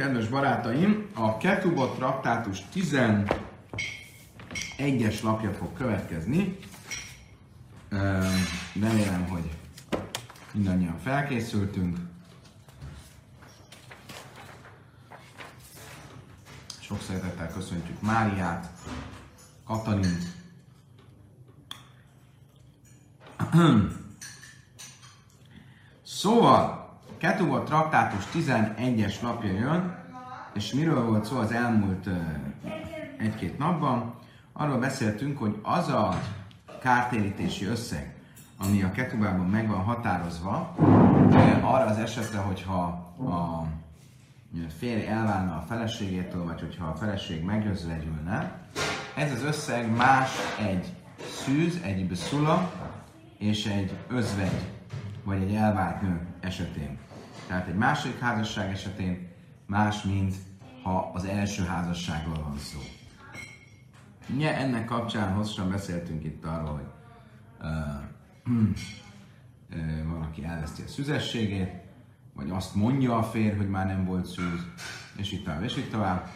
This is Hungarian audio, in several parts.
kedves barátaim, a Ketubot traktátus 11-es lapja fog következni. Remélem, hogy mindannyian felkészültünk. Sok szeretettel köszöntjük Máriát, Katalint. Szóval, Ketubot traktátus 11-es lapja jön, és miről volt szó az elmúlt egy-két napban? Arról beszéltünk, hogy az a kártérítési összeg, ami a ketubában meg van határozva, arra az esetre, hogyha a férj elválna a feleségétől, vagy hogyha a feleség megözvegyülne, ez az összeg más egy szűz, egy beszula és egy özvegy, vagy egy elvált nő esetén. Tehát egy második házasság esetén más, mint ha az első házasságról van szó. Ugye ennek kapcsán hosszasan beszéltünk itt arról, hogy uh, van, aki elveszti a szüzességét, vagy azt mondja a férj, hogy már nem volt szűz, és itt tovább, és itt tovább.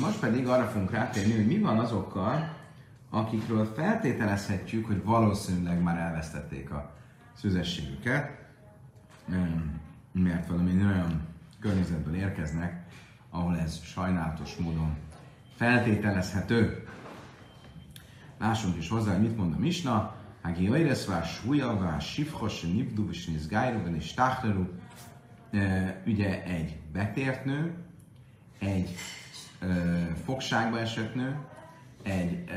Most pedig arra fogunk rátérni, hogy mi van azokkal, akikről feltételezhetjük, hogy valószínűleg már elvesztették a szüzességüket, mert valami olyan környezetből érkeznek, ahol ez sajnálatos módon feltételezhető. Lássunk is hozzá, hogy mit mond a Misna. Hagi Oireszvár súlyavá, sifhos, nipdu, és nizgájru, és táhleru. Ugye egy betért nő, egy ö, fogságba esett nő, egy ö,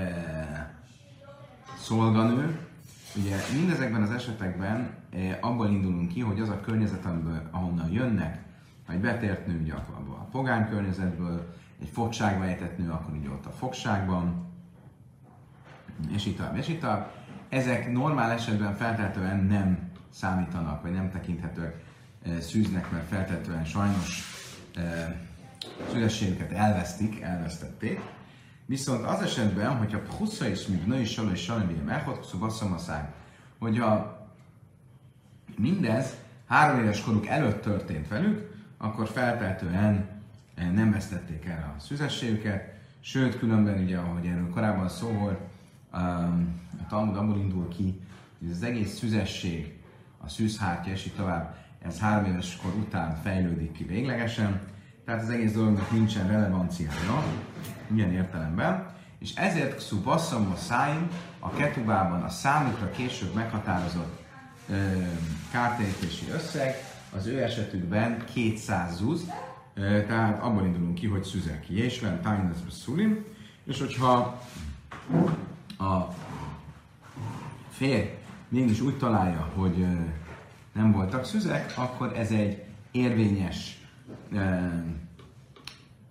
szolganő, Ugye mindezekben az esetekben eh, abból indulunk ki, hogy az a környezet, amiből, ahonnan jönnek, ha egy betért nő, ugye a pogány környezetből, egy fogságba ejtett nő, akkor ugye ott a fogságban, és itt tovább, és itt tovább. Ezek normál esetben feltétlenül nem számítanak, vagy nem tekinthetőek e, szűznek, mert feltétlenül sajnos szülességüket elvesztik, elvesztették. Viszont az esetben, hogyha Husza és még női Sala és Salamim Echot, Szubaszamaszág, hogyha mindez három éves koruk előtt történt velük, akkor feltehetően eh, nem vesztették el a szüzességüket, sőt, különben ugye, ahogy erről korábban szó volt, um, a Talmud abból indul ki, hogy az egész szüzesség, a szűzhártya és így tovább, ez három éves kor után fejlődik ki véglegesen, tehát az egész dolognak nincsen relevanciája, ilyen értelemben, és ezért Kszu a száim a ketubában a számukra később meghatározott ö, kártérítési összeg, az ő esetükben 200 zuz, ö, tehát abból indulunk ki, hogy szüzek ki, és van tájnazba szulim, és hogyha a férj mégis úgy találja, hogy nem voltak szüzek, akkor ez egy érvényes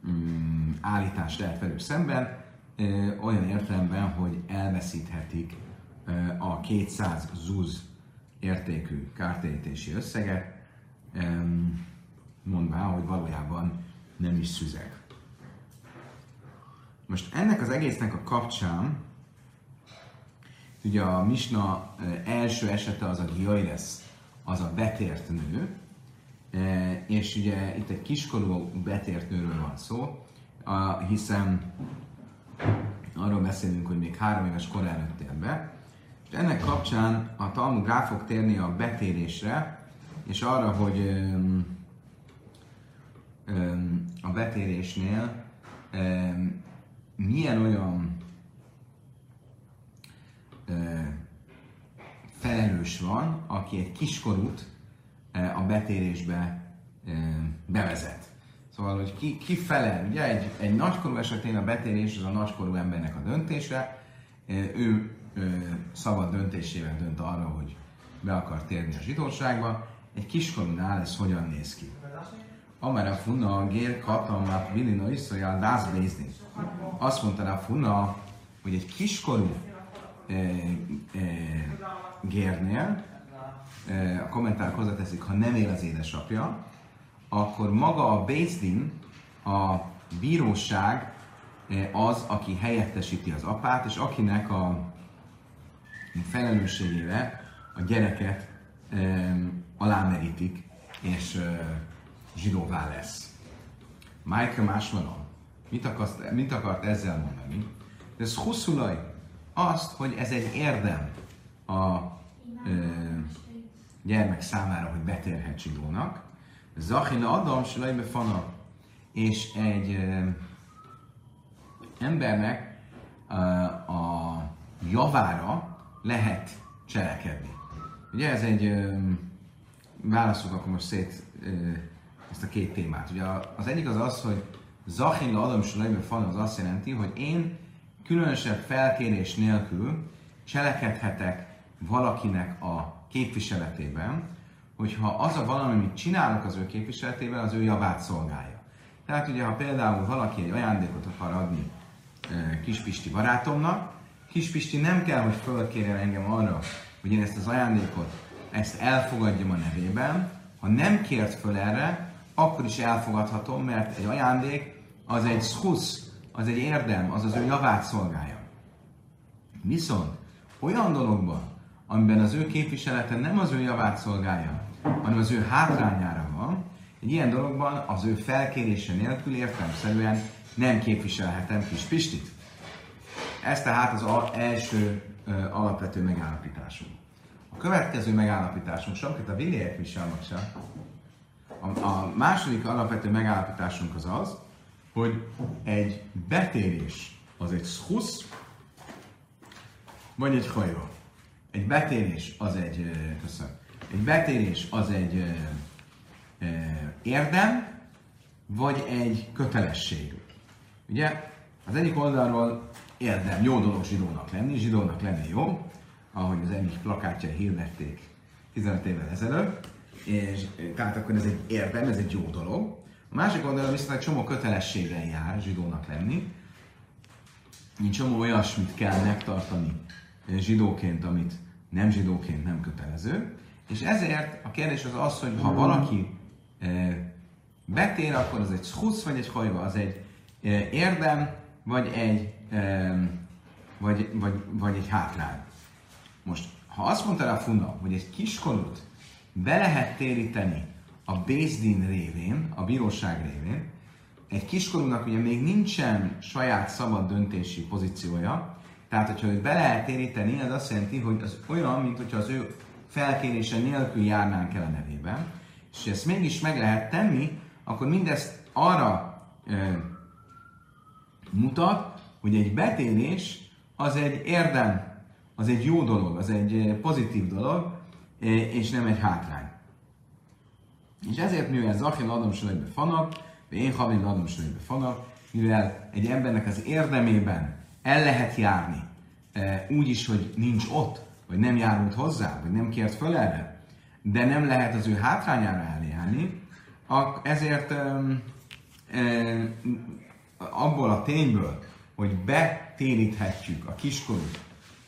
mm, állítás lehet velük szemben, olyan értelemben, hogy elveszíthetik a 200 zuz értékű kártérítési összeget, mondván, hogy valójában nem is szüzek. Most ennek az egésznek a kapcsán, ugye a Misna első esete az a Gioiles, az a betért nő, E, és ugye itt egy kiskorú betért nőről van szó, hiszen arról beszélünk, hogy még három éves kor előtt él be, és ennek kapcsán a Talmud rá fog térni a betérésre, és arra, hogy a betérésnél milyen olyan felelős van, aki egy kiskorút a betérésbe bevezet. Szóval, hogy ki, ki felel, ugye egy, egy nagykorú esetén a betérés az a nagykorú embernek a döntése, ő, ő szabad döntésével dönt arra, hogy be akar térni a zsidóságba, egy kiskorúnál ez hogyan néz ki? Amara funna a gér katamát vilina iszojál dászbézni. Azt mondta rá funna, hogy egy kiskorú e, e, gérnél a kommentárok hozzáteszik, ha nem él az édesapja, akkor maga a Bézdin, a bíróság az, aki helyettesíti az apát, és akinek a felelősségére a gyereket alámerítik, és zsidóvá lesz. Májka másmalom. Mit, akart, mit akart ezzel mondani? Ez huszulaj azt, hogy ez egy érdem a gyermek számára, hogy betérhet zsidónak. Zachina Adam Sulajbe Fana, és egy ö, embernek a javára lehet cselekedni. Ugye ez egy, válaszolok akkor most szét ezt a két témát. Ugye az egyik az az, hogy Zachin Adam Sulajbe Fana az azt jelenti, hogy én különösebb felkérés nélkül cselekedhetek valakinek a képviseletében, hogyha az a valami, amit csinálok az ő képviseletében, az ő javát szolgálja. Tehát ugye, ha például valaki egy ajándékot akar adni e, Kispisti barátomnak, Kispisti nem kell, hogy fölkérjen engem arra, hogy én ezt az ajándékot, ezt elfogadjam a nevében. Ha nem kért föl erre, akkor is elfogadhatom, mert egy ajándék az egy schusz, az egy érdem, az az ő javát szolgálja. Viszont olyan dologban, amiben az ő képviselete nem az ő javát szolgálja, hanem az ő hátrányára van, egy ilyen dologban az ő felkérése nélkül értelmszerűen nem képviselhetem kis Pistit. Ez tehát az első alapvető megállapításunk. A következő megállapításunk, sokat a Villiek Misalmaksa, a, a második alapvető megállapításunk az az, hogy egy betérés az egy schusz, vagy egy hajó. Egy betérés az egy, köszönöm, egy betérés az egy érdem, vagy egy kötelesség. Ugye az egyik oldalról érdem, jó dolog zsidónak lenni, zsidónak lenni jó, ahogy az egyik plakátjai hirdették 15 évvel ezelőtt, és tehát akkor ez egy érdem, ez egy jó dolog. A másik oldalon viszont egy csomó kötelességgel jár zsidónak lenni. Egy csomó olyasmit kell megtartani zsidóként, amit nem zsidóként nem kötelező. És ezért a kérdés az az, hogy ha valaki e, betér, akkor az egy schusz vagy egy hajva, az egy e, érdem, vagy egy, vagy, vagy, vagy egy hátrány. Most, ha azt mondta a Funa, hogy egy kiskorút be lehet téríteni a Bézdin révén, a bíróság révén, egy kiskorúnak ugye még nincsen saját szabad döntési pozíciója, tehát hogyha őt be lehet éríteni, az azt jelenti, hogy az olyan, mint hogyha az ő felkérése nélkül járnánk el a nevében, és ezt mégis meg lehet tenni, akkor mindezt arra e, mutat, hogy egy betérés az egy érdem, az egy jó dolog, az egy pozitív dolog, és nem egy hátrány. És ezért, mivel Zachil Adam Sölejbe fanak, én Havin Adam Sölejbe fanak, mivel egy embernek az érdemében el lehet járni, úgy is, hogy nincs ott, vagy nem járult hozzá, vagy nem kért föl erre, de nem lehet az ő hátrányára eljárni, ezért abból a tényből, hogy betéríthetjük a kiskorút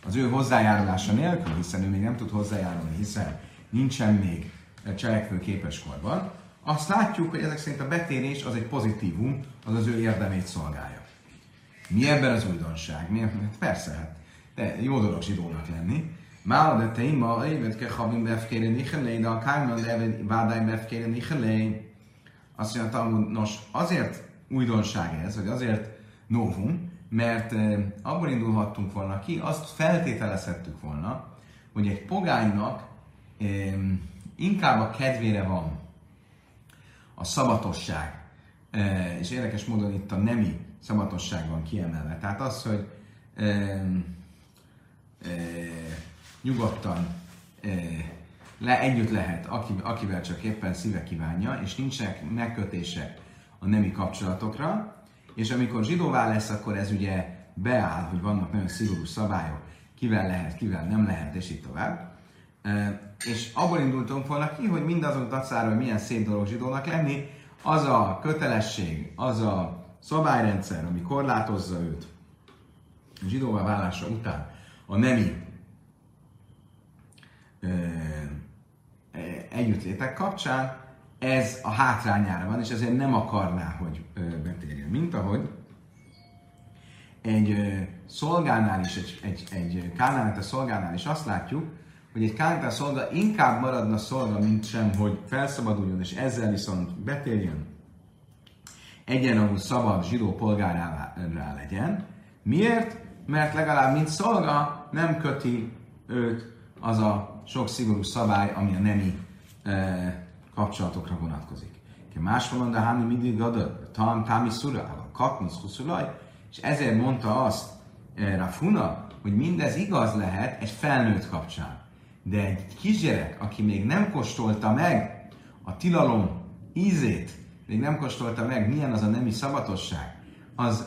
az ő hozzájárulása nélkül, hiszen ő még nem tud hozzájárulni, hiszen nincsen még cselekvő képes korban, azt látjuk, hogy ezek szerint a betérés az egy pozitívum, az az ő érdemét szolgálja. Mi ebben az újdonság? Mi? Hát persze, hát de jó dolog zsidónak lenni. Mála de te ima, évet kell havim befkére nichelé, de a kármán leven vádány befkére nichelé. Azt mondja, nos, azért újdonság ez, vagy azért novum, mert eh, abból indulhattunk volna ki, azt feltételezhettük volna, hogy egy pogánynak eh, inkább a kedvére van a szabatosság, e, és érdekes módon itt a nemi szabatosság van kiemelve. Tehát az, hogy e, e, nyugodtan e, le, együtt lehet, aki, akivel csak éppen szíve kívánja, és nincsenek megkötések a nemi kapcsolatokra, és amikor zsidóvá lesz, akkor ez ugye beáll, hogy vannak nagyon szigorú szabályok, kivel lehet, kivel nem lehet, és így tovább. És abból indultunk volna ki, hogy mindazon dacára, hogy milyen szép dolog zsidónak lenni, az a kötelesség, az a szabályrendszer, ami korlátozza őt a zsidóvá válása után a nemi együttlétek kapcsán, ez a hátrányára van, és ezért nem akarná, hogy betérjen. Mint ahogy egy szolgálnál is, egy, egy, egy a szolgálnál is azt látjuk, hogy egy kántár szolga inkább maradna szolga, mint sem, hogy felszabaduljon, és ezzel viszont betérjen egyenlagú szabad zsidó polgárá legyen. Miért? Mert legalább mint szolga nem köti őt az a sok szigorú szabály, ami a nemi e, kapcsolatokra vonatkozik. Más mondja, Hámi mindig gadol, Tam Támi Szura, Katnusz Huszulaj, és ezért mondta azt e, Rafuna, hogy mindez igaz lehet egy felnőtt kapcsán. De egy kisgyerek, aki még nem kóstolta meg a tilalom ízét, még nem kóstolta meg, milyen az a nemi szabatosság, az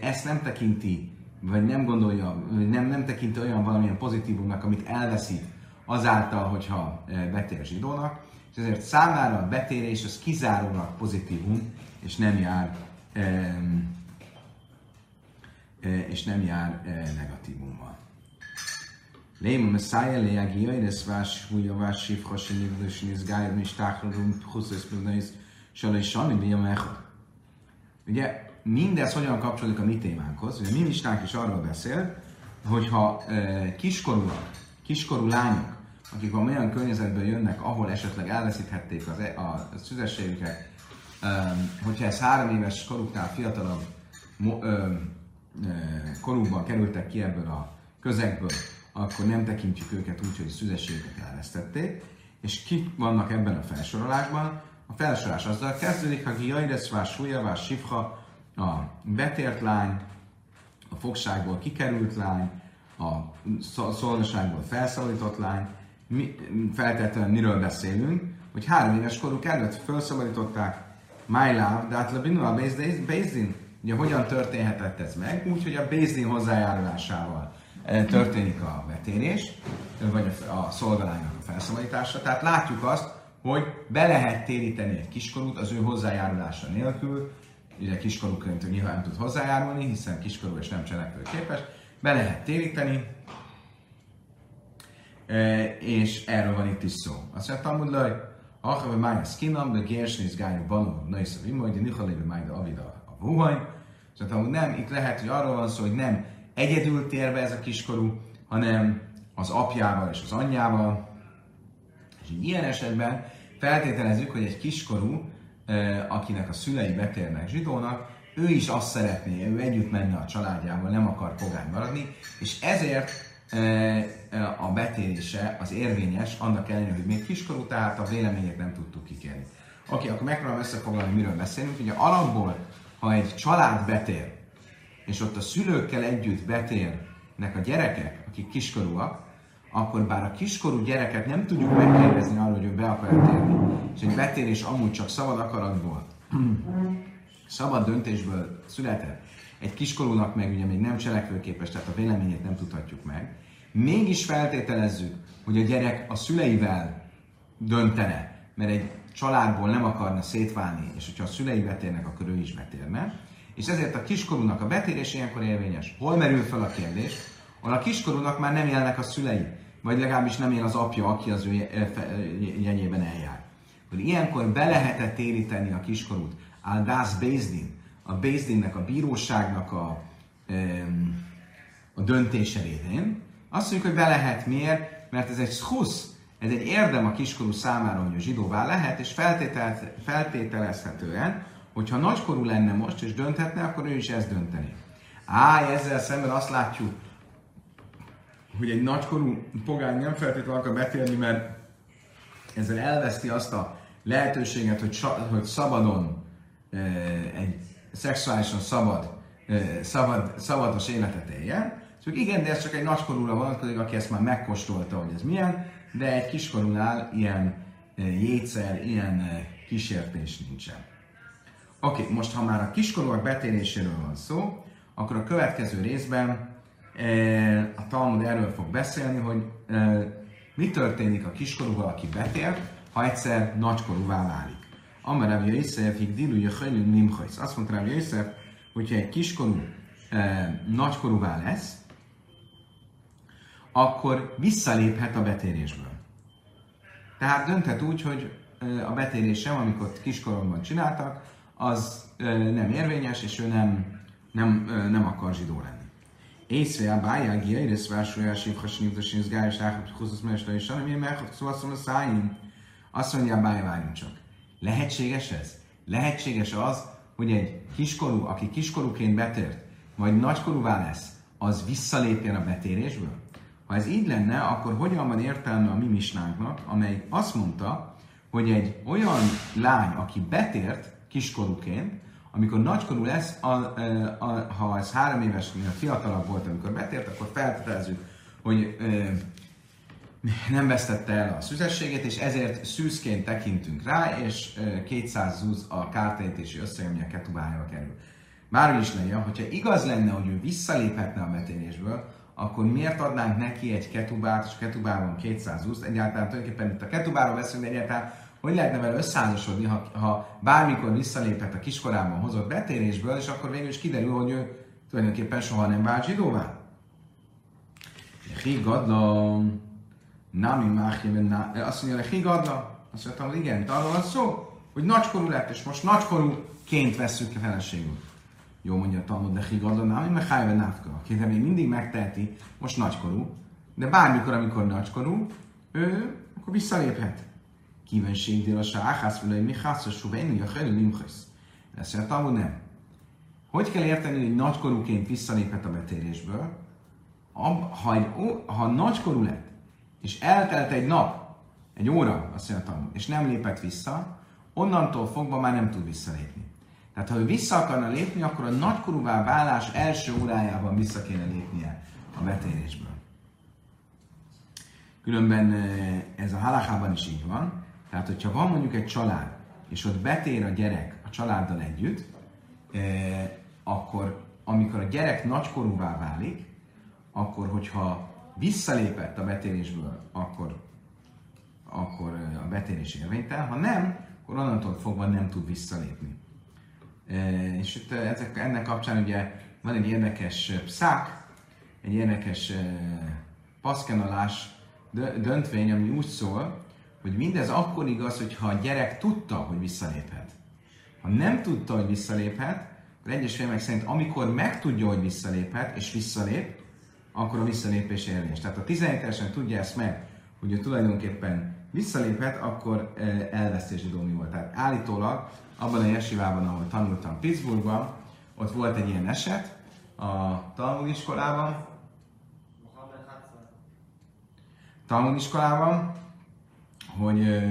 ezt nem tekinti, vagy nem gondolja, vagy nem, nem tekinti olyan valamilyen pozitívumnak, amit elveszít azáltal, hogyha betér zsidónak, és ezért számára a betérés az kizárólag pozitívum, és nem jár és nem jár negatívummal. Léma Messiah leagi jöjjesz vás húja vás sifha sinivlős nizgájr mi stáhrarum huszös sani bia Ugye mindez hogyan kapcsolódik a mi témánkhoz? Ugye mi misnánk is arról beszél, hogyha e, kiskorúak, kiskorú lányok, akik a olyan környezetből jönnek, ahol esetleg elveszíthették az, e, a, a szüzességüket, e, hogyha ez három éves koruknál fiatalabb ö, korukban kerültek ki ebből a közegből, akkor nem tekintjük őket úgy, hogy szüzességüket elvesztették, és kik vannak ebben a felsorolásban? A felsorolás azzal kezdődik, ha Giaireszvás, Súlyavás, Sifha, a betért lány, a fogságból kikerült lány, a szolgaságból felszabadított lány, mi, feltétlenül miről beszélünk, hogy három éves koruk előtt felszabadították My Love, de hát a Bézdin, ugye hogyan történhetett ez meg? Úgy, hogy a Bézdin hozzájárulásával eh, történik a vetérés, vagy a szolgalánynak a felszabadítása. Tehát látjuk azt, hogy be lehet téríteni egy kiskorút az ő hozzájárulása nélkül, ugye kiskorúként nyilván nem tud hozzájárulni, hiszen kiskorú és nem cselekvő képes, be lehet téríteni, e, és erről van itt is szó. Azt mondja, Talmud Laj, Achav mája skinam, de gérsnéz gályú banó, nősz a vimoj, de nihalébe májda avida a vuhaj. Szóval nem, itt lehet, hogy arról van szó, hogy nem egyedül tér be ez a kiskorú, hanem az apjával és az anyjával. És ilyen esetben feltételezzük, hogy egy kiskorú akinek a szülei betérnek zsidónak, ő is azt szeretné, ő együtt menne a családjával, nem akar pogány maradni, és ezért a betérése az érvényes, annak ellenére, hogy még kiskorú, tehát a vélemények nem tudtuk kikérni. Oké, okay, akkor megpróbálom összefoglalni, miről beszélünk. Ugye alapból, ha egy család betér, és ott a szülőkkel együtt betérnek a gyerekek, akik kiskorúak, akkor bár a kiskorú gyereket nem tudjuk megkérdezni arról, hogy ő be akar térni, és egy betérés amúgy csak szabad akaratból, szabad döntésből született, egy kiskorúnak meg ugye még nem cselekvőképes, tehát a véleményét nem tudhatjuk meg, mégis feltételezzük, hogy a gyerek a szüleivel döntene, mert egy családból nem akarna szétválni, és hogyha a szülei betérnek, akkor ő is betérne, és ezért a kiskorúnak a betérés ilyenkor érvényes. Hol merül fel a kérdés? ahol a kiskorúnak már nem élnek a szülei, vagy legalábbis nem él az apja, aki az ő jenyében eljár. Hogy ilyenkor be lehetett téríteni a kiskorút a Das Bézdin, a Bézdinnek, a bíróságnak a, a döntése révén. Azt mondjuk, hogy be lehet miért, mert ez egy schusz, ez egy érdem a kiskorú számára, hogy a zsidóvá lehet, és feltételezhetően, hogyha nagykorú lenne most, és dönthetne, akkor ő is ezt dönteni. Á, ezzel szemben azt látjuk, hogy egy nagykorú pogány nem feltétlenül akar betérni, mert ezzel elveszti azt a lehetőséget, hogy, hogy szabadon, egy szexuálisan szabad, szabad, szabados életet éljen. Szóval igen, de ez csak egy nagykorúra vonatkozik, aki ezt már megkóstolta, hogy ez milyen, de egy kiskorúnál ilyen jétszer, ilyen kísértés nincsen. Oké, okay, most ha már a kiskorúak betéréséről van szó, akkor a következő részben a Talmud erről fog beszélni, hogy mi történik a kiskorúval, aki betér, ha egyszer nagykorúvá válik. Amar Rabbi Yosef, hig dilu jöjjön nimhajsz. Azt mondta Rabbi Yosef, hogyha egy kiskorú e, nagykorúvá lesz, akkor visszaléphet a betérésből. Tehát dönthet úgy, hogy a betérésem, amikor kiskoromban csináltak, az nem érvényes, és ő nem, nem, nem akar zsidó lenni. Észre a bájági, érész vásárolás, évhasin, ibdasin, zgályos, áhap, húzasz, mesle, és ami meg, szóval a szájén. Azt mondja a báj, várjunk csak. Lehetséges ez? Lehetséges az, hogy egy kiskorú, aki kiskorúként betért, majd nagykorúvá lesz, az visszalépjen a betérésből? Ha ez így lenne, akkor hogyan van értelme a mi misnánknak, amely azt mondta, hogy egy olyan lány, aki betért kiskorúként, amikor nagykorú lesz, a, a, a, ha ez három éves, fiatalabb volt, amikor betért, akkor feltételezzük, hogy e, nem vesztette el a szüzességét, és ezért szűzként tekintünk rá, és 200 zúz a kártérítési összeg, ami a ketubájába kerül. Bármi is legyen, hogyha igaz lenne, hogy ő visszaléphetne a betérésből, akkor miért adnánk neki egy ketubát, és ketubában 200 zúzt? Egyáltalán tulajdonképpen itt a ketubáról beszélünk, de egyáltalán hogy lehetne vele összeházasodni, ha, ha bármikor visszalépett a kiskorában hozott betérésből, és akkor végül is kiderül, hogy ő tulajdonképpen soha nem vált zsidóvá. Higadla, nami máhjében, azt mondja, hogy higadla, azt mondtam, hogy igen, de arról van szó, hogy nagykorú lett, és most nagykorúként veszük a feleségül. Jó mondja a Talmud, de higadla, nami máhjében nátka, aki még mindig megteheti, most nagykorú, de bármikor, amikor nagykorú, ő akkor visszaléphet. Kívenség dél a sáhász, vagy mi hászos, a helyi limchasz. Ezt Talmud nem. Hogy kell érteni, hogy nagykorúként visszaléphet a betérésből? Ha, ha nagykorú lett, és eltelt egy nap, egy óra, azt mondja és nem lépett vissza, onnantól fogva már nem tud visszalépni. Tehát ha ő vissza akarna lépni, akkor a nagykorúvá válás első órájában vissza kéne lépnie a betérésből. Különben eh, ez a halachában is így van. Tehát, hogyha van mondjuk egy család, és ott betér a gyerek a családdal együtt, eh, akkor amikor a gyerek nagykorúvá válik, akkor hogyha visszalépett a betérésből, akkor, akkor eh, a betérés érvénytelen, ha nem, akkor onnantól fogva nem tud visszalépni. És itt ezek, ennek kapcsán ugye van egy érdekes pszák, egy érdekes paszkenalás, döntvény, ami úgy szól, hogy mindez akkor igaz, hogyha a gyerek tudta, hogy visszaléphet. Ha nem tudta, hogy visszaléphet, akkor egyes filmek szerint amikor megtudja, hogy visszaléphet, és visszalép, akkor a visszalépés érvényes. Tehát ha 17 évesen tudja ezt meg, hogy ő tulajdonképpen visszaléphet, akkor elvesztési domi volt. Tehát állítólag abban a jesivában, ahol tanultam Pittsburghban, ott volt egy ilyen eset a Talmud iskolában, Talmud iskolában, hogy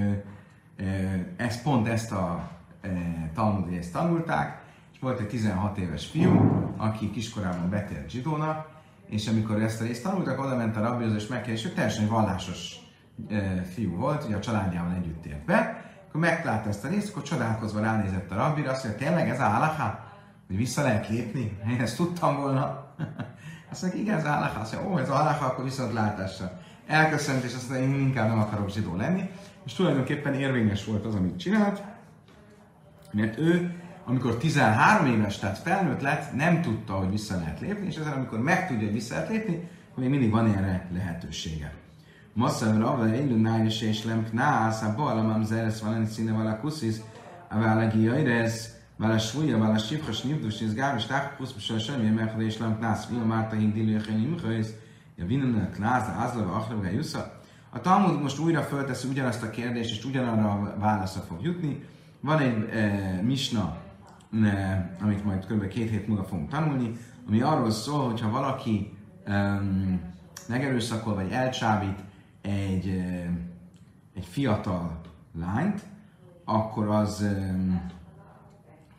ez pont ezt a Talmud részt tanulták, és volt egy 16 éves fiú, aki kiskorában betért zsidónak, és amikor ezt a részt tanultak, oda ment a rabbihoz, és megkérdezte, hogy teljesen vallásos fiú volt, ugye a családjával együtt ért be, akkor meglátta ezt a részt, akkor csodálkozva ránézett a rabbira, azt mondja, tényleg ez állaha? Hogy vissza lehet lépni? Én ezt tudtam volna. Azt mondja, igen, ez állaha. Azt mondja, ó, ez állaha, akkor viszont látásra elköszönt, és azt mondja, én inkább nem akarok zsidó lenni, és tulajdonképpen érvényes volt az, amit csinált, mert ő, amikor 13 éves, tehát felnőtt lett, nem tudta, hogy vissza lehet lépni, és ezzel, amikor megtudja, hogy vissza lehet lépni, akkor még mindig van erre lehetősége. Masszal Rava Eilu Nájus és Lem Knász, a Balamam Zeres Valencine Vala Kuszis, a Válagi Jairez, Vala Súlya, Vala Sifras Nivdus, és Gávis Tákusz, és semmi megfelelő és Lem Knász, Vila Márta Hingdilő, Jachenyi Műhőz, Ja, vinnen kláz, ázlava, achlava, jusza. A Talmud most újra fölteszi ugyanazt a kérdést, és ugyanarra a válaszra fog jutni. Van egy e, misna, e, amit majd kb. két hét múlva fogunk tanulni, ami arról szól, hogyha valaki e, megerőszakol vagy elcsábít egy, e, egy fiatal lányt, akkor az, e,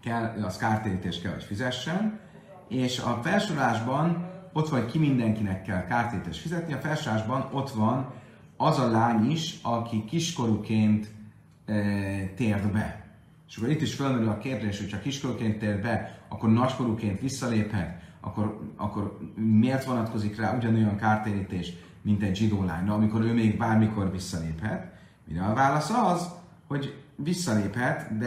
kell, az kártérítést kell, hogy fizessen, és a felsorolásban ott van, hogy ki mindenkinek kell kártétes fizetni, a felsásban ott van az a lány is, aki kiskorúként e, tért be. És akkor itt is felmerül a kérdés, hogy ha kiskorúként tér be, akkor nagykorúként visszaléphet, akkor, akkor miért vonatkozik rá ugyanolyan kártérítés, mint egy zsidó lányra, amikor ő még bármikor visszaléphet? Mire a válasz az, hogy visszaléphet, de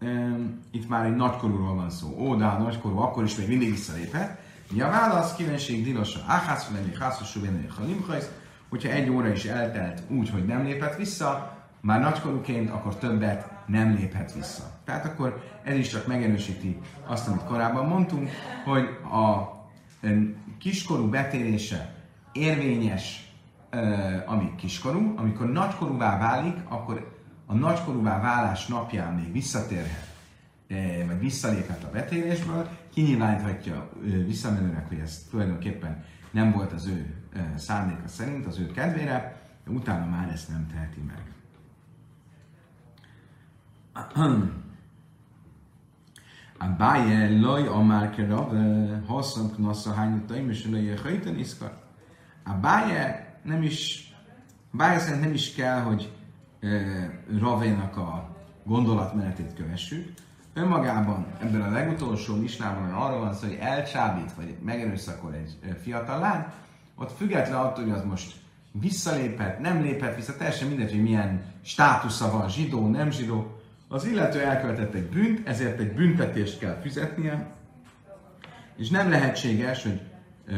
e, itt már egy nagykorúról van szó. Ó, de a nagykorú akkor is még mindig visszaléphet, mi a válasz? Kívenség dilosa. Áhász, lenni hászosú ha halimhajsz. Hogyha egy óra is eltelt úgy, hogy nem lépett vissza, már nagykorúként, akkor többet nem léphet vissza. Tehát akkor ez is csak megerősíti azt, amit korábban mondtunk, hogy a kiskorú betérése érvényes, amíg kiskorú, amikor nagykorúvá válik, akkor a nagykorúvá válás napján még visszatérhet, vagy visszaléphet a betérésből, kinyilváníthatja visszamenőnek, hogy ez tulajdonképpen nem volt az ő szándéka szerint, az ő kedvére, de utána már ezt nem teheti meg. A báje loj a márkera, hosszan knassza hányutaim, és loj a iszkar. A báje nem is, a báje szerint nem is kell, hogy Ravénak a gondolatmenetét kövessük. Önmagában ebben a legutolsó misnában arról van szó, hogy elcsábít, vagy megerőszakol egy fiatal lány, ott független attól, hogy az most visszaléphet, nem léphet vissza, teljesen mindegy, hogy milyen státusza van, zsidó, nem zsidó. Az illető elkövetett egy bűnt, ezért egy büntetést kell fizetnie, és nem lehetséges, hogy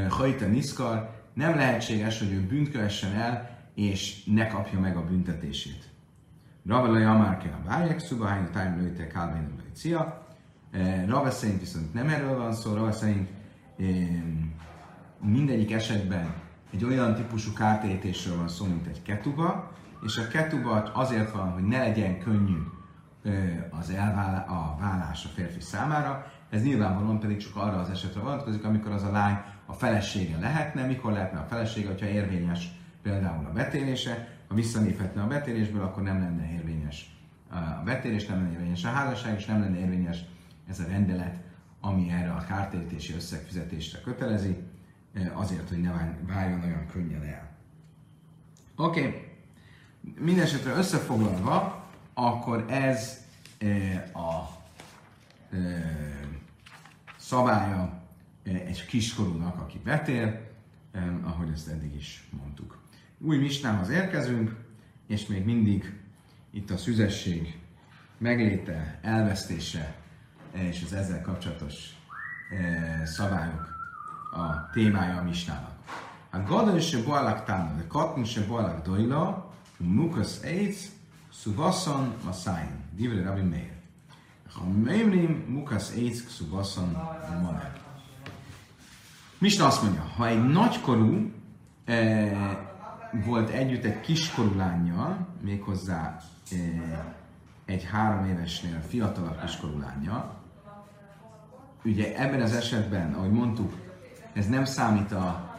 hajta niszkar, nem lehetséges, hogy ő bűnt kövessen el, és ne kapja meg a büntetését. Ravelai Amárke a bájek, Szubahány, Tájm Lőte, Kálvén, Cia. Rave szerint viszont nem erről van szó, Rave szerint mindegyik esetben egy olyan típusú kártérítésről van szó, mint egy ketuba, és a ketuba azért van, hogy ne legyen könnyű az elválás, a vállás a férfi számára, ez nyilvánvalóan pedig csak arra az esetre vonatkozik, amikor az a lány a felesége lehetne, mikor lehetne a felesége, hogyha érvényes például a betérése, ha visszaléphetne a betérésből, akkor nem lenne érvényes a betérés, nem lenne érvényes a házasság, és nem lenne érvényes ez a rendelet, ami erre a kártérítési összegfizetésre kötelezi, azért, hogy ne váljon olyan könnyen el. Oké, okay. mindenesetre összefoglalva, akkor ez a szabálya egy kiskorúnak, aki betér, ahogy ezt eddig is mondtuk. Új misnához érkezünk, és még mindig itt a szüzesség megléte, elvesztése és az ezzel kapcsolatos szabályok a témája a misnának. A gadol se boalak támad, a katn se boalak dojla, mukas eitz, szuvaszon a szájn. Divre Rabbi Meir. Ha meimrim, mukas eitz, szuvaszon a maner. Misna azt mondja, ha egy nagykorú eh, volt együtt egy kiskorú lányjal, méghozzá eh, egy három évesnél fiatalabb kiskorú lányjal, ugye ebben az esetben, ahogy mondtuk, ez nem számít a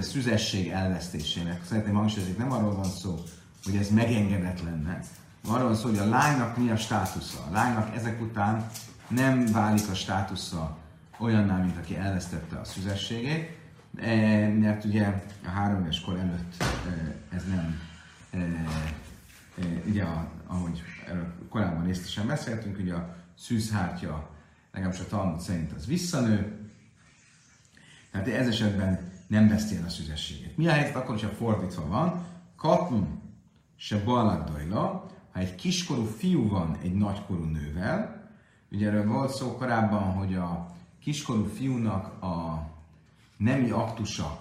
szüzesség elvesztésének. Szeretném hangsúlyozni, nem arról van szó, hogy ez megengedett lenne. Arról van szó, hogy a lánynak mi a státusza. A lánynak ezek után nem válik a státusza olyanná, mint aki elvesztette a szüzességét, mert ugye a három éves kor előtt ez nem, ugye ahogy korábban részletesen beszéltünk, ugye a szűzhártya, legalábbis a Talmud szerint az visszanő, tehát ez esetben nem veszti el a szüzességét. Mi a helyzet akkor, hogyha fordítva van? Katun se balagdajla, ha egy kiskorú fiú van egy nagykorú nővel, ugye erről volt szó korábban, hogy a kiskorú fiúnak a nemi aktusa.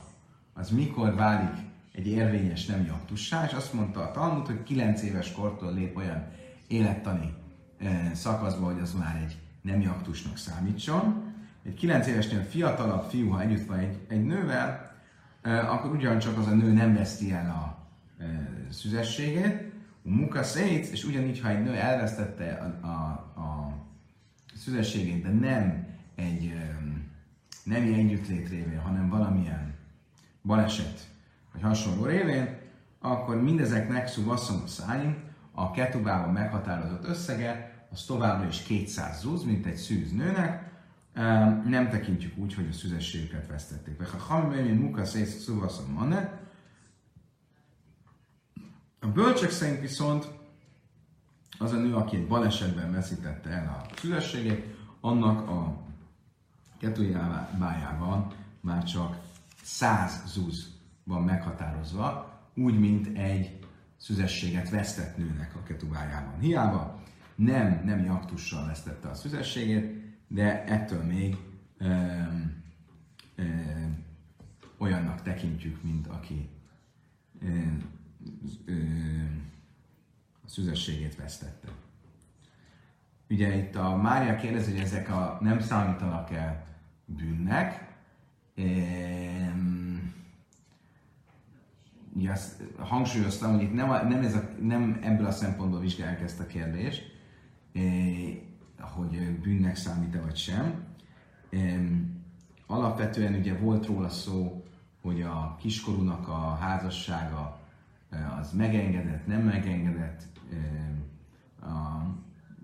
Az mikor válik egy érvényes nemi aktussá, és azt mondta a Talmud, hogy 9 éves kortól lép olyan élettani eh, szakaszba, hogy az már egy nemi aktusnak számítson, egy 9 évesnél fiatalabb fiú, ha együtt van egy, egy nővel, akkor ugyancsak az a nő nem veszti el a szüzességét, a munka szét, és ugyanígy, ha egy nő elvesztette a, a, a szüzességét, de nem egy nemi együttlét révén, hanem valamilyen baleset vagy hasonló révén, akkor mindezeknek szúvasszom a szájim, a ketubában meghatározott összege, az továbbra is 200 zuz, mint egy szűz nőnek, nem tekintjük úgy, hogy a szüzességüket vesztették. Ha hamimén muka szész szuvaszon mane, a bölcsek szerint viszont az a nő, aki egy balesetben veszítette el a szüzességét, annak a kettőjábájában már csak száz zúz van meghatározva, úgy, mint egy szüzességet vesztett nőnek a ketubájában. Hiába nem nemi aktussal vesztette a szüzességét, de ettől még ö, ö, olyannak tekintjük, mint aki ö, ö, a szüzességét vesztette. Ugye itt a Mária kérdezi, hogy ezek a nem számítanak-e bűnnek. Ugye azt hangsúlyoztam, hogy itt nem, nem, ez a, nem ebből a szempontból vizsgálják ezt a kérdést, hogy bűnnek számít-e vagy sem. Alapvetően ugye volt róla szó, hogy a kiskorúnak a házassága az megengedett, nem megengedett a,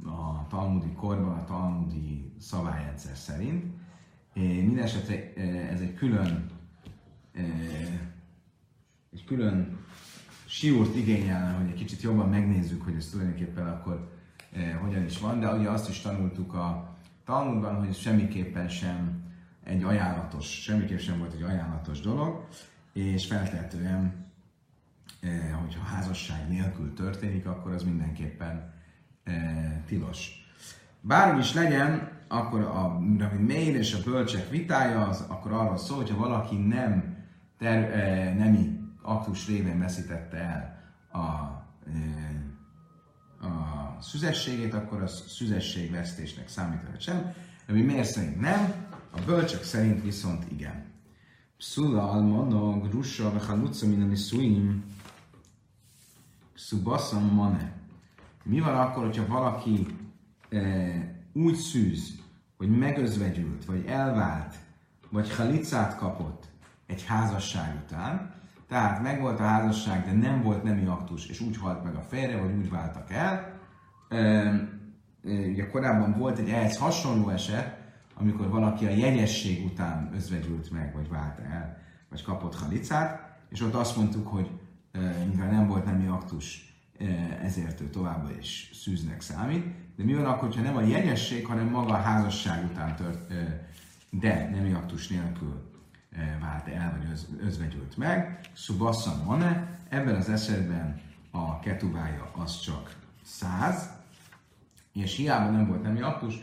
a talmudi korban, a talmudi szabályrendszer szerint. Mindenesetre ez egy külön egy külön siúrt igényelne, hogy egy kicsit jobban megnézzük, hogy ez tulajdonképpen akkor hogyan is van, de ugye azt is tanultuk a Talmudban, hogy ez semmiképpen sem egy ajánlatos, semmiképpen sem volt egy ajánlatos dolog, és feltehetően, hogyha házasság nélkül történik, akkor az mindenképpen tilos. Bármi is legyen, akkor a Rabbi Meir és a bölcsek vitája az akkor arról szól, hogyha valaki nem ter, e, nemi aktus révén veszítette el a, e, a szüzességét, akkor a szüzesség vesztésnek számít, sem. Ami miért szerint nem, a bölcsek szerint viszont igen. Pszula almana grussa vechaluca minami szuim szubaszam mane. Mi van akkor, hogyha valaki e, úgy szűz, hogy megözvegyült, vagy elvált, vagy halicát kapott egy házasság után, tehát megvolt a házasság, de nem volt nemi aktus, és úgy halt meg a férje, vagy úgy váltak el. Ugye korábban volt egy ehhez hasonló eset, amikor valaki a jegyesség után özvegyült meg, vagy vált el, vagy kapott halicát, és ott azt mondtuk, hogy mivel nem volt nemi aktus, ezért ő továbbra is szűznek számít. De mi van akkor, ha nem a jegyesség, hanem maga a házasság után tört, de nemi aktus nélkül vált el, vagy öz, özvegyült meg. Subassa mane, ebben az esetben a ketubája az csak száz, és hiába nem volt nemi aktus,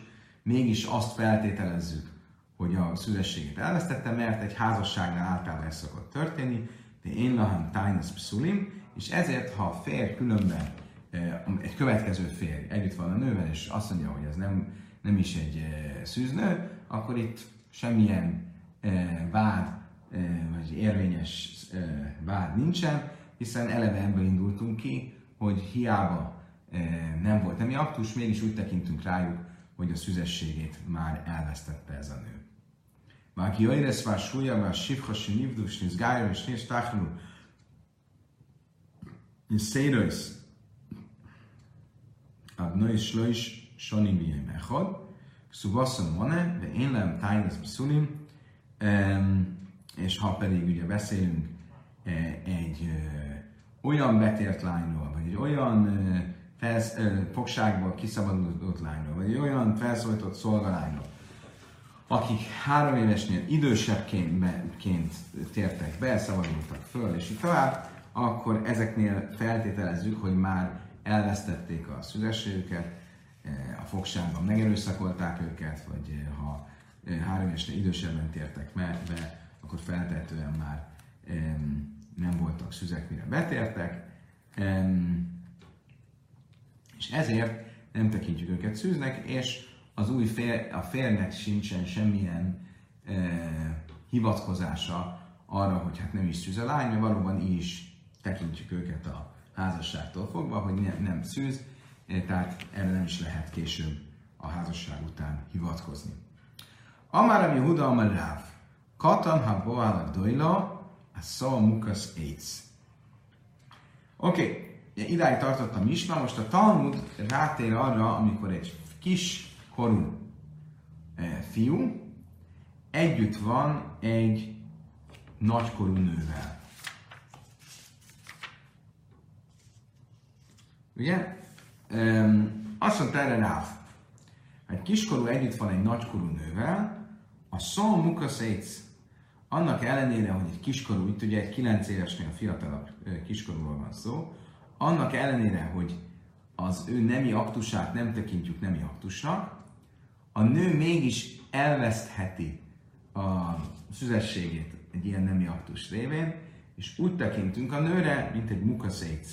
mégis azt feltételezzük, hogy a szülességét elvesztette, mert egy házasságnál általában ez szokott történni, de én laham tájnasz pszulim, és ezért, ha a férj különben, egy következő férj együtt van a nővel, és azt mondja, hogy ez nem, nem is egy szűznő, akkor itt semmilyen vád, vagy érvényes vád nincsen, hiszen eleve ebből indultunk ki, hogy hiába nem volt nemi aktus, mégis úgy tekintünk rájuk, hogy a szüzességét már elvesztette ez a nő. Már ki jöjjesz vár súlya, vár sifhasi nivdus, nisz gájra, és nisz táhlul, nisz szérősz, ad nő is lő is, sonim bíjém echod, szubaszom van de én lem tájnesz beszulim, és ha pedig ugye beszélünk e, egy olyan betért lányról, vagy egy olyan felsz, fogságból kiszabadult lányról, vagy egy olyan felszólított szolgalányról, akik három évesnél idősebbként tértek be, szabadultak föl, és így tovább, akkor ezeknél feltételezzük, hogy már elvesztették a szüzességüket, a fogságban megerőszakolták őket, vagy ha három évesnél idősebben tértek be, akkor feltehetően már nem voltak szüzek, mire betértek, és ezért nem tekintjük őket szűznek, és az új fél, a férnek sincsen semmilyen hivatkozása arra, hogy hát nem is szűz a lány, mert valóban is tekintjük őket a házasságtól fogva, hogy nem, nem szűz, tehát erre nem is lehet később a házasság után hivatkozni. Amár a Yehuda Amar Ráv, Katan ha boál dojla, a szó mukasz AIDS. Oké, okay. idáig tartott a misna, most a Talmud rátér arra, amikor egy kis korú e, fiú együtt van egy nagykorú nővel. Ugye? Um, azt mondta erre Ráv, egy kiskorú együtt van egy nagykorú nővel, a szó mukaszéc, annak ellenére, hogy egy kiskorú, itt ugye egy 9 évesnél fiatalabb kiskorúról van szó, annak ellenére, hogy az ő nemi aktusát nem tekintjük nemi aktusnak, a nő mégis elvesztheti a szüzességét egy ilyen nemi aktus révén, és úgy tekintünk a nőre, mint egy mukaszéc,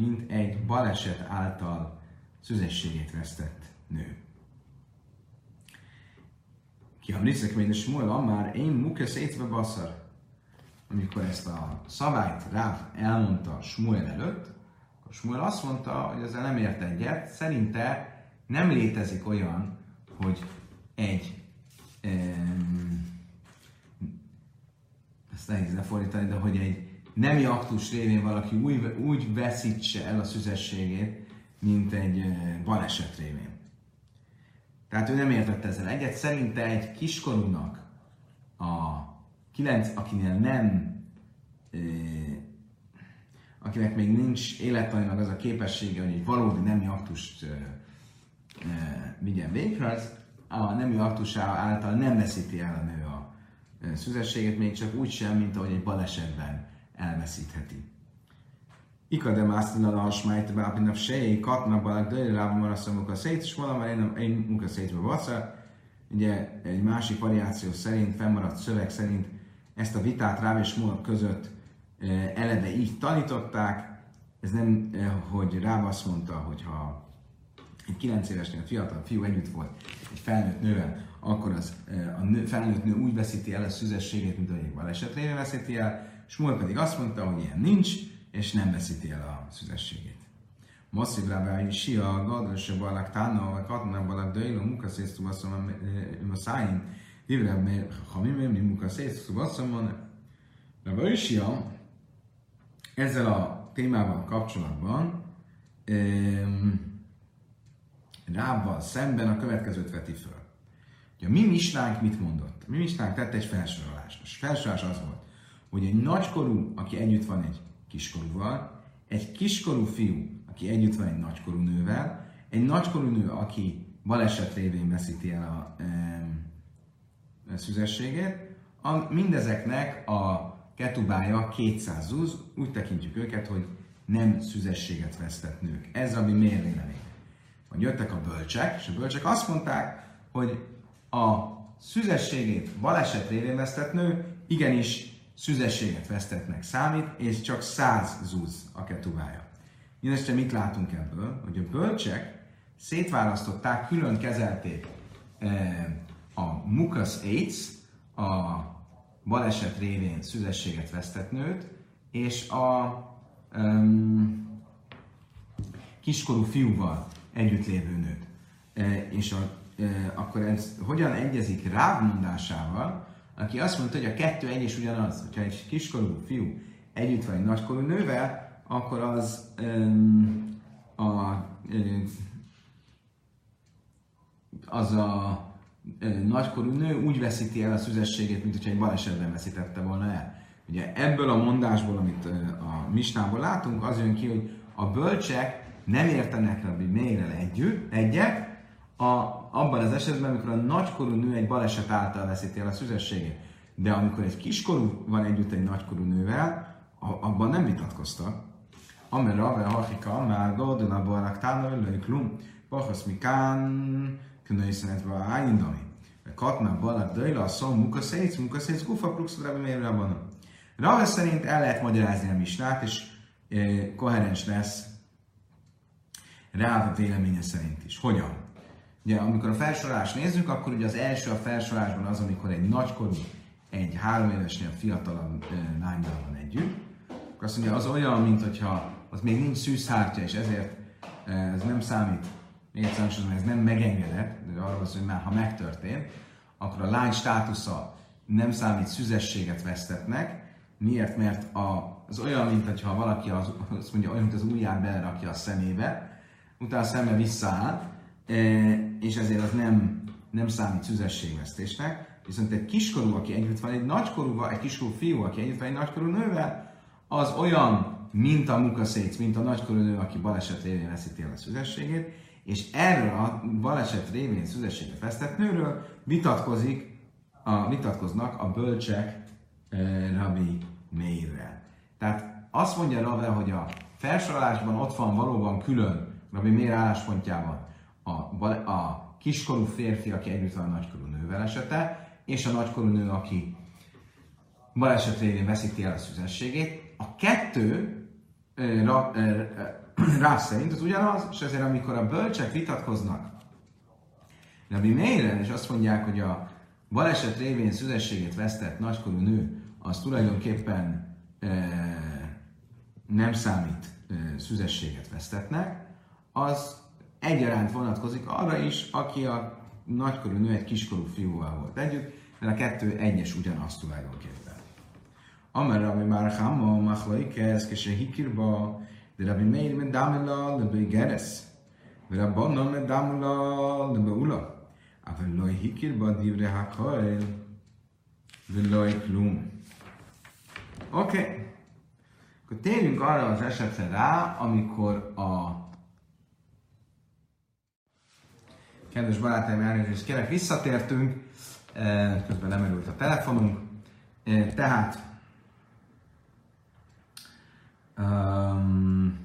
mint egy baleset által szüzességét vesztett nő. Ki hamriszek még Smuel már én muke szétve baszar. Amikor ezt a szabályt rá elmondta Smuel előtt, akkor Smuel azt mondta, hogy ezzel nem ért egyet, szerinte nem létezik olyan, hogy egy um, ezt nehéz lefordítani, de hogy egy nemi aktus révén valaki úgy, úgy veszítse el a szüzességét, mint egy baleset révén. Tehát ő nem értette ezzel egyet. Szerinte egy kiskorúnak, a kilenc, akinél nem, akinek még nincs élettanilag az a képessége, hogy egy valódi nemi aktust vigyen végre, az a nemi aktusá által nem veszíti el a nő a szüzességét, még csak úgy sem, mint ahogy egy balesetben elveszítheti. Ika de másztina a hasmájt bápinav sejé, katna balak döjjel rába marasztom munka szét, és valami én, én munka szétve vassza. Ugye egy másik variáció szerint, fennmaradt szöveg szerint ezt a vitát Ráv és Mór között eleve így tanították. Ez nem, hogy Ráv azt mondta, hogy ha egy 9 évesnél fiatal fiú együtt volt egy felnőtt nővel, akkor az a nő, felnőtt nő úgy veszíti el a szüzességét, mint ahogy egy baleset veszíti el, Smul pedig azt mondta, hogy ilyen nincs, és nem veszíti el a szüzességét. Mosszib Rabbi Sia, Gadröse Balak Tána, Katna Balak Döjló, Munkaszésztu Basszom a szájén, Divre, ha mi mi Munkaszésztu Basszom, Rabbi Sia ezzel a témával kapcsolatban Rábbal szemben a következőt veti föl. Ugye a mi misnánk mit mondott? A mi misnánk tette egy felsorolást. A felsorolás az volt, hogy egy nagykorú, aki együtt van egy kiskorúval, egy kiskorú fiú, aki együtt van egy nagykorú nővel, egy nagykorú nő, aki baleset révén veszíti el a, e, a szüzességét, a, mindezeknek a ketubája 200 zúz, úgy tekintjük őket, hogy nem szüzességet vesztett nők. Ez ami miért vélemény. Hogy jöttek a bölcsek, és a bölcsek azt mondták, hogy a szüzességét baleset révén vesztett nő igenis szüzességet vesztetnek számít, és csak száz zúz a ketubája. Mindeste mit látunk ebből? Hogy a bölcsek szétválasztották, külön kezelték eh, a mukas AIDS, a baleset révén szüzességet vesztett nőt, és a um, kiskorú fiúval együtt lévő nőt. E, és a, e, akkor ez hogyan egyezik Ráv mondásával, aki azt mondta, hogy a kettő egy és ugyanaz. Hogyha egy kiskorú fiú együtt van egy nagykorú nővel, akkor az um, a, um, az a um, nagykorú nő úgy veszíti el a szüzességét, mint hogyha egy balesetben veszítette volna el. Ugye ebből a mondásból, amit a misnából látunk, az jön ki, hogy a bölcsek nem értenek Rabbi Meirel együtt, egyet, a, abban az esetben, amikor a nagykorú nő egy baleset által veszíti el a szüzességét. De amikor egy kiskorú van együtt egy nagykorú nővel, abban nem vitatkoztak. Amer Rave Hachika, már Godon a Barak Tána, Löjklum, Bachasz Mikán, Knőszenetve a Ájindami. Katna Balak Dajla, Szom, Mukaszéc, Mukaszéc, Kufa, Pluxod, Rabbi Meirel Rave szerint el lehet magyarázni a misnát, és e, koherens lesz Ráv véleménye szerint is. Hogyan? Ugye, amikor a felsorolást nézzük, akkor ugye az első a felsorolásban az, amikor egy nagykorú, egy három évesnél fiatalabb lánynál van együtt. Akkor azt mondja, az olyan, mint hogyha az még nincs szűzhártya, és ezért ez nem számít, még egyszer ez nem megengedett, de arról az, hogy már ha megtörtént, akkor a lány státusza nem számít szüzességet vesztetnek. Miért? Mert a, az olyan, mint hogyha valaki az, azt mondja, olyan, mint az ujját belerakja a szemébe, utána a szeme visszaáll, és ezért az nem, nem számít szüzességvesztésnek. Viszont egy kiskorú, aki együtt van egy nagykorúval, egy kiskorú fiú, aki együtt van egy nagykorú nővel, az olyan, mint a mukaszéc, mint a nagykorú nő, aki baleset révén veszíti el a szüzességét, és erről a baleset révén szüzességet vesztett nőről vitatkozik, a, vitatkoznak a bölcsek e, Rabbi Meirrel. Tehát azt mondja Rave, hogy a felsorolásban ott van valóban külön Rabbi Meir álláspontjában a, a kiskorú férfi, aki együtt van a nagykorú nővel esete, és a nagykorú nő, aki baleset révén veszíti el a szüzességét. A kettő rá, rá szerint az ugyanaz, és ezért amikor a bölcsek vitatkoznak Rabbi Meirrel, és azt mondják, hogy a baleset révén szüzességét vesztett nagykorú nő, az tulajdonképpen e, nem számít e, szüzességet vesztetnek, az egyaránt vonatkozik arra is, aki a nagykorú nő egy kiskorú fiúval volt együtt, mert a kettő egyes ugyanaz tulajdonképpen. Amerre, ami már Hamma, Machlaikez, Kese Hikirba, de Rabbi Meir med Damela, Lebe Geres, de Rabbanna med Damela, Lebe Ula, Avel Loi Hikirba, Divre Hakoel, de Loi Klum. Oké, okay. akkor térjünk arra az esetre rá, amikor a kedves barátaim elnézést kérek, visszatértünk, közben nem erült a telefonunk, tehát um,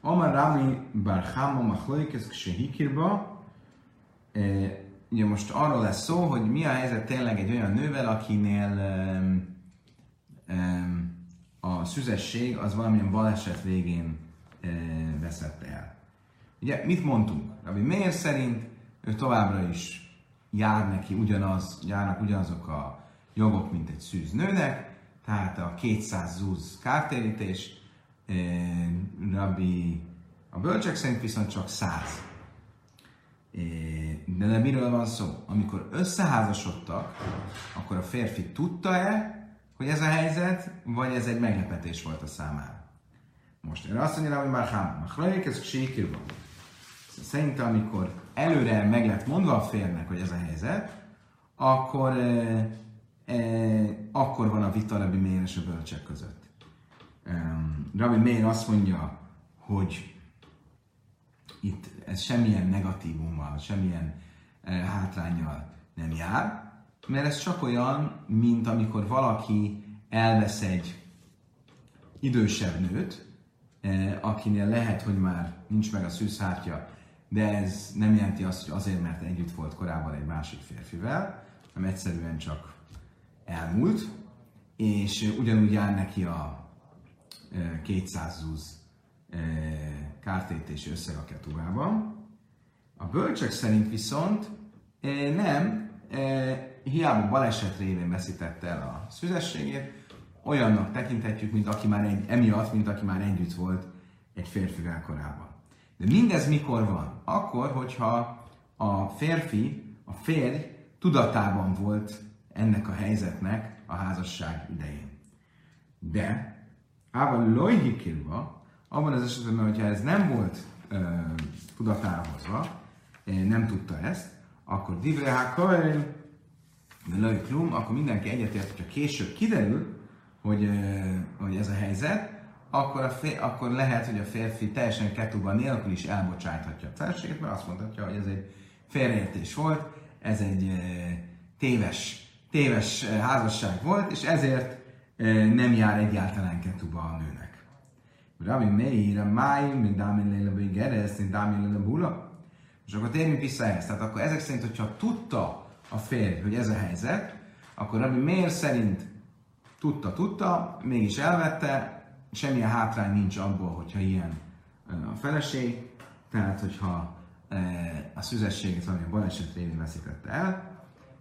Amar Rami Bar Chama Machloikes Ksehikirba, ugye most arról lesz szó, hogy mi a helyzet tényleg egy olyan nővel, akinél um, a szüzesség az valamilyen baleset végén veszett el. Ugye mit mondtunk? Rabbi Meir szerint ő továbbra is jár neki ugyanaz, járnak ugyanazok a jogok, mint egy szűz nőnek, tehát a 200 zúz kártérítés, Rabbi a bölcsek szerint viszont csak 100. De, de miről van szó? Amikor összeházasodtak, akkor a férfi tudta-e, hogy ez a helyzet, vagy ez egy meglepetés volt a számára? Most én azt mondja, hogy már hám, ez síkirban. Szerintem, amikor előre meg lett mondva a férnek, hogy ez a helyzet, akkor, e, e, akkor van a vita Rabbi Meir és a bölcsek között. Um, Rabbi Meir azt mondja, hogy itt ez semmilyen negatívummal, semmilyen e, hátrányjal nem jár, mert ez csak olyan, mint amikor valaki elvesz egy idősebb nőt, akinél lehet, hogy már nincs meg a szűzhártya, de ez nem jelenti azt, hogy azért, mert együtt volt korábban egy másik férfivel, hanem egyszerűen csak elmúlt, és ugyanúgy jár neki a 200 zúz kártérítési összeg a ketuvában. A bölcsek szerint viszont nem, hiába baleset révén veszítette el a szüzességét, olyannak tekinthetjük, mint aki már egy, emiatt, mint aki már együtt volt egy férfivel korábban. De mindez mikor van? Akkor, hogyha a férfi, a férj tudatában volt ennek a helyzetnek a házasság idején. De, ával lojhikilva, abban az esetben, hogyha ez nem volt uh, tudatára nem tudta ezt, akkor divrehá kael, de loj klum, akkor mindenki egyetért, hogyha később kiderül, hogy, uh, hogy ez a helyzet, akkor, a fér, akkor lehet, hogy a férfi teljesen ketuba nélkül is elbocsáthatja a feleséget, mert azt mondhatja, hogy ez egy félreértés volt, ez egy e, téves, téves házasság volt, és ezért e, nem jár egyáltalán ketuba a nőnek. Rabbi Meir, a máj, mint Dámin Léla Geres, mint Dámin Léla Bula. És akkor térjünk vissza ehhez. Tehát akkor ezek szerint, hogyha tudta a férj, hogy ez a helyzet, akkor Rabbi Meir szerint tudta, tudta, mégis elvette, semmilyen hátrány nincs abból, hogyha ilyen a feleség, tehát hogyha a szüzességet valami baleset révén veszítette el,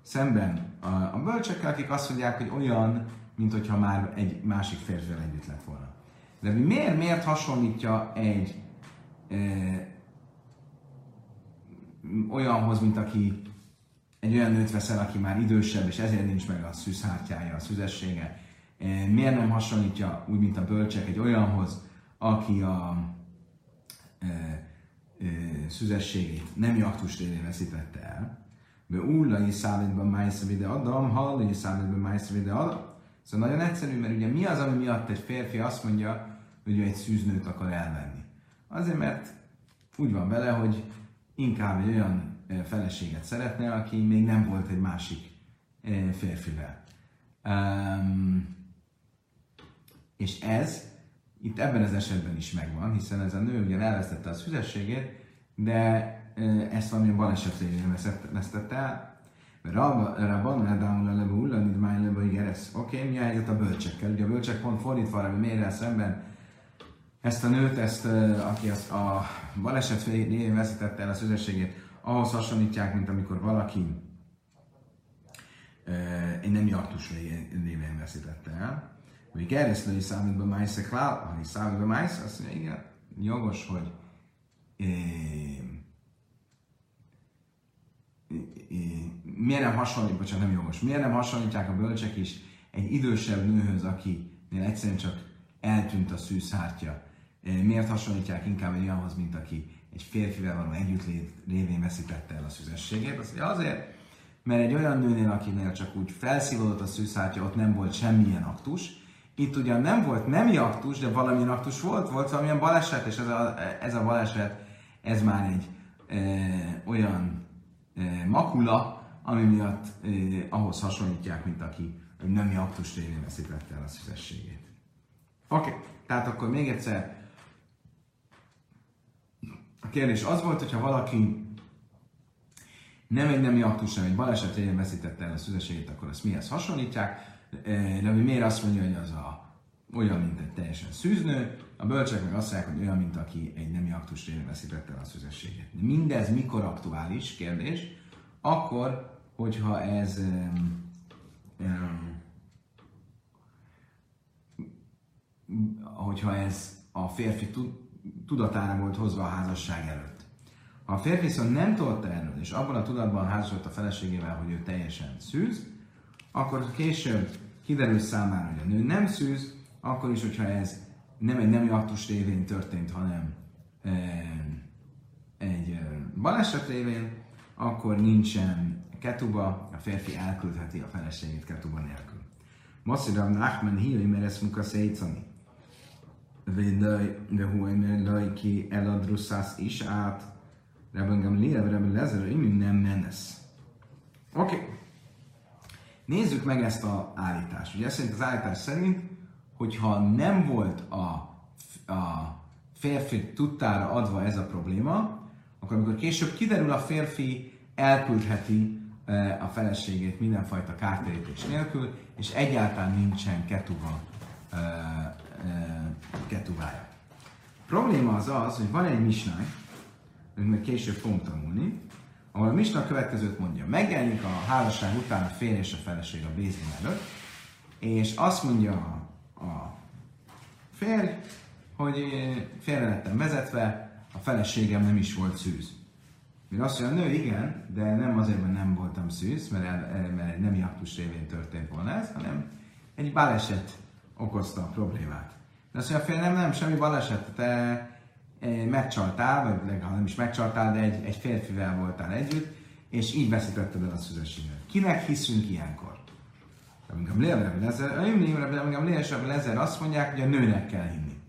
szemben a, a bölcsekkel, akik azt mondják, hogy olyan, mint hogyha már egy másik férfivel együtt lett volna. De miért, miért hasonlítja egy e, olyanhoz, mint aki egy olyan nőt veszel, aki már idősebb, és ezért nincs meg a szűzhártyája, a szüzessége, miért nem hasonlítja úgy, mint a bölcsek egy olyanhoz, aki a e, e, szüzességét nem aktus révén veszítette el. Be úrlai szállítban májsz vide adam, hallai szállítban májsz vide adam. Szóval nagyon egyszerű, mert ugye mi az, ami miatt egy férfi azt mondja, hogy ő egy szűznőt akar elvenni? Azért, mert úgy van vele, hogy inkább egy olyan feleséget szeretne, aki még nem volt egy másik férfivel. Um, és ez itt ebben az esetben is megvan, hiszen ez a nő ugye elvesztette a szüzességét, de ezt valamilyen baleset révén vesztette el. Rabban Edámul a lebe ullanid máj lebe igeres. Oké, mi a helyzet a bölcsekkel? Ugye a bölcsek pont fordítva, ami mérrel szemben ezt a nőt, ezt, aki azt a baleset révén veszítette el a szüzességét, ahhoz hasonlítják, mint amikor valaki egy nemi aktus révén veszítette el. Hogy keresztül is számít be májszek klál, ha is számít be májsz, azt mondja, igen, jogos, hogy miért nem hasonlít, bocsánat, nem jogos, miért nem hasonlítják a bölcsek is egy idősebb nőhöz, akinél egyszerűen csak eltűnt a szűzhártya. Miért hasonlítják inkább egy olyanhoz, mint aki egy férfivel való együttlét révén veszítette el a szüzességét? Azt mondja, azért, mert egy olyan nőnél, akinél csak úgy felszívódott a szűzhártya, ott nem volt semmilyen aktus, itt ugyan nem volt nemi aktus, de valamilyen aktus volt, volt valamilyen baleset, és ez a, ez a baleset, ez már egy e, olyan e, makula, ami miatt e, ahhoz hasonlítják, mint aki egy nemi aktus révén veszítette el a szüzességét. Oké, okay. tehát akkor még egyszer a kérdés az volt, hogyha valaki nem egy nemi aktus, hanem egy baleset révén veszítette el a szüzességét, akkor ezt mihez hasonlítják? De ami miért azt mondja, hogy az a, olyan, mint egy teljesen szűznő, a bölcsek meg azt mondják, hogy olyan, mint aki egy nemi aktus révén veszítette el a szüzességét. Mindez mikor aktuális kérdés? Akkor, hogyha ez um, um, hogyha ez a férfi tudatára volt hozva a házasság előtt. Ha a férfi viszont nem tudta erről, és abban a tudatban házasodott a feleségével, hogy ő teljesen szűz, akkor később kiderül számára, hogy a nő nem szűz, akkor is, hogyha ez nem egy nemi aktus révén történt, hanem e, egy eh, baleset révén, akkor nincsen ketuba, a férfi elküldheti a feleségét ketuba nélkül. Masszirav Nachman híri meresz munka szétszani. De húj mert ki eladrusszász is át. Rebben Gamliel, Rebben Lezer, nem menesz. Oké. Okay. Nézzük meg ezt a állítást. Ugye szerint az állítás szerint, hogyha nem volt a, a férfi tudtára adva ez a probléma, akkor amikor később kiderül a férfi, elküldheti a feleségét mindenfajta kártérítés nélkül, és egyáltalán nincsen ketuba ketuvája. A probléma az az, hogy van egy misnánk, amit meg később fogunk tanulni, ahol a misna következőt mondja. Megjelenik a házasság után a férj és a feleség a bézlin előtt, és azt mondja a, a férj, hogy félre lettem vezetve, a feleségem nem is volt szűz. Még azt mondja, a nő igen, de nem azért, mert nem voltam szűz, mert, el, mert egy nemi aktus révén történt volna ez, hanem egy baleset okozta a problémát. De azt mondja, fél nem, nem, semmi baleset, te megcsaltál, vagy legalább nem is megcsaltál, de egy, egy férfivel voltál együtt, és így veszítetted el a szüzességet. Kinek hiszünk ilyenkor? Lezer azt mondják, hogy a nőnek kell hinni.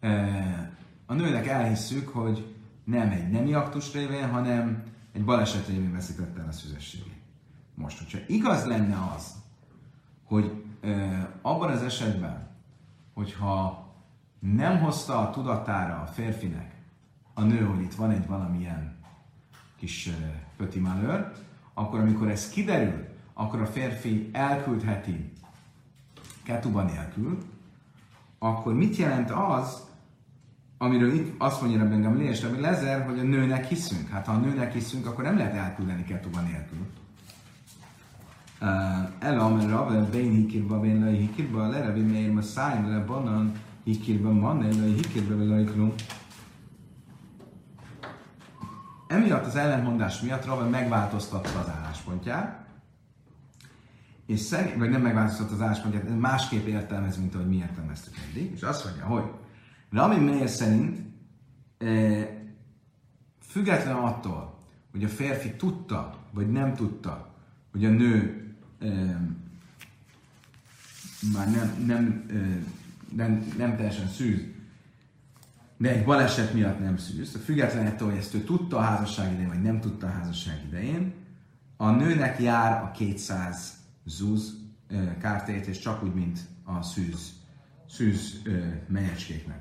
Eh, a nőnek elhisszük, hogy nem egy nemi aktus révén, hanem egy baleset révén veszítette el a szüzességét. Most, hogyha igaz lenne az, hogy abban az esetben, hogyha nem hozta a tudatára a férfinek a nő, hogy itt van egy valamilyen kis pöti malőr, akkor amikor ez kiderül, akkor a férfi elküldheti ketuba nélkül, akkor mit jelent az, amiről itt azt mondja Rebben Gamli és Rebben Lezer, hogy a nőnek hiszünk. Hát ha a nőnek hiszünk, akkor nem lehet elküldeni ketuba nélkül. Ela amera, bén hikirba, bén lai hikirba, lerevim leir, ma szájn, le banan, hírkérben van, de a hírkérben vagy laiklum. Emiatt az ellentmondás miatt Rava megváltoztatta az álláspontját, és szerint, vagy nem megváltoztatta az álláspontját, másképp értelmez, mint ahogy mi értelmeztük eddig, és azt mondja, hogy Rami Meir szerint e, független attól, hogy a férfi tudta, vagy nem tudta, hogy a nő e, már nem, nem e, nem, nem teljesen szűz, de egy baleset miatt nem szűz, függetlenül ettől, hogy ezt ő tudta a házasság idején, vagy nem tudta a házasság idején, a nőnek jár a 200 zúz kártérítés, csak úgy, mint a szűz, szűz menyecskéknek.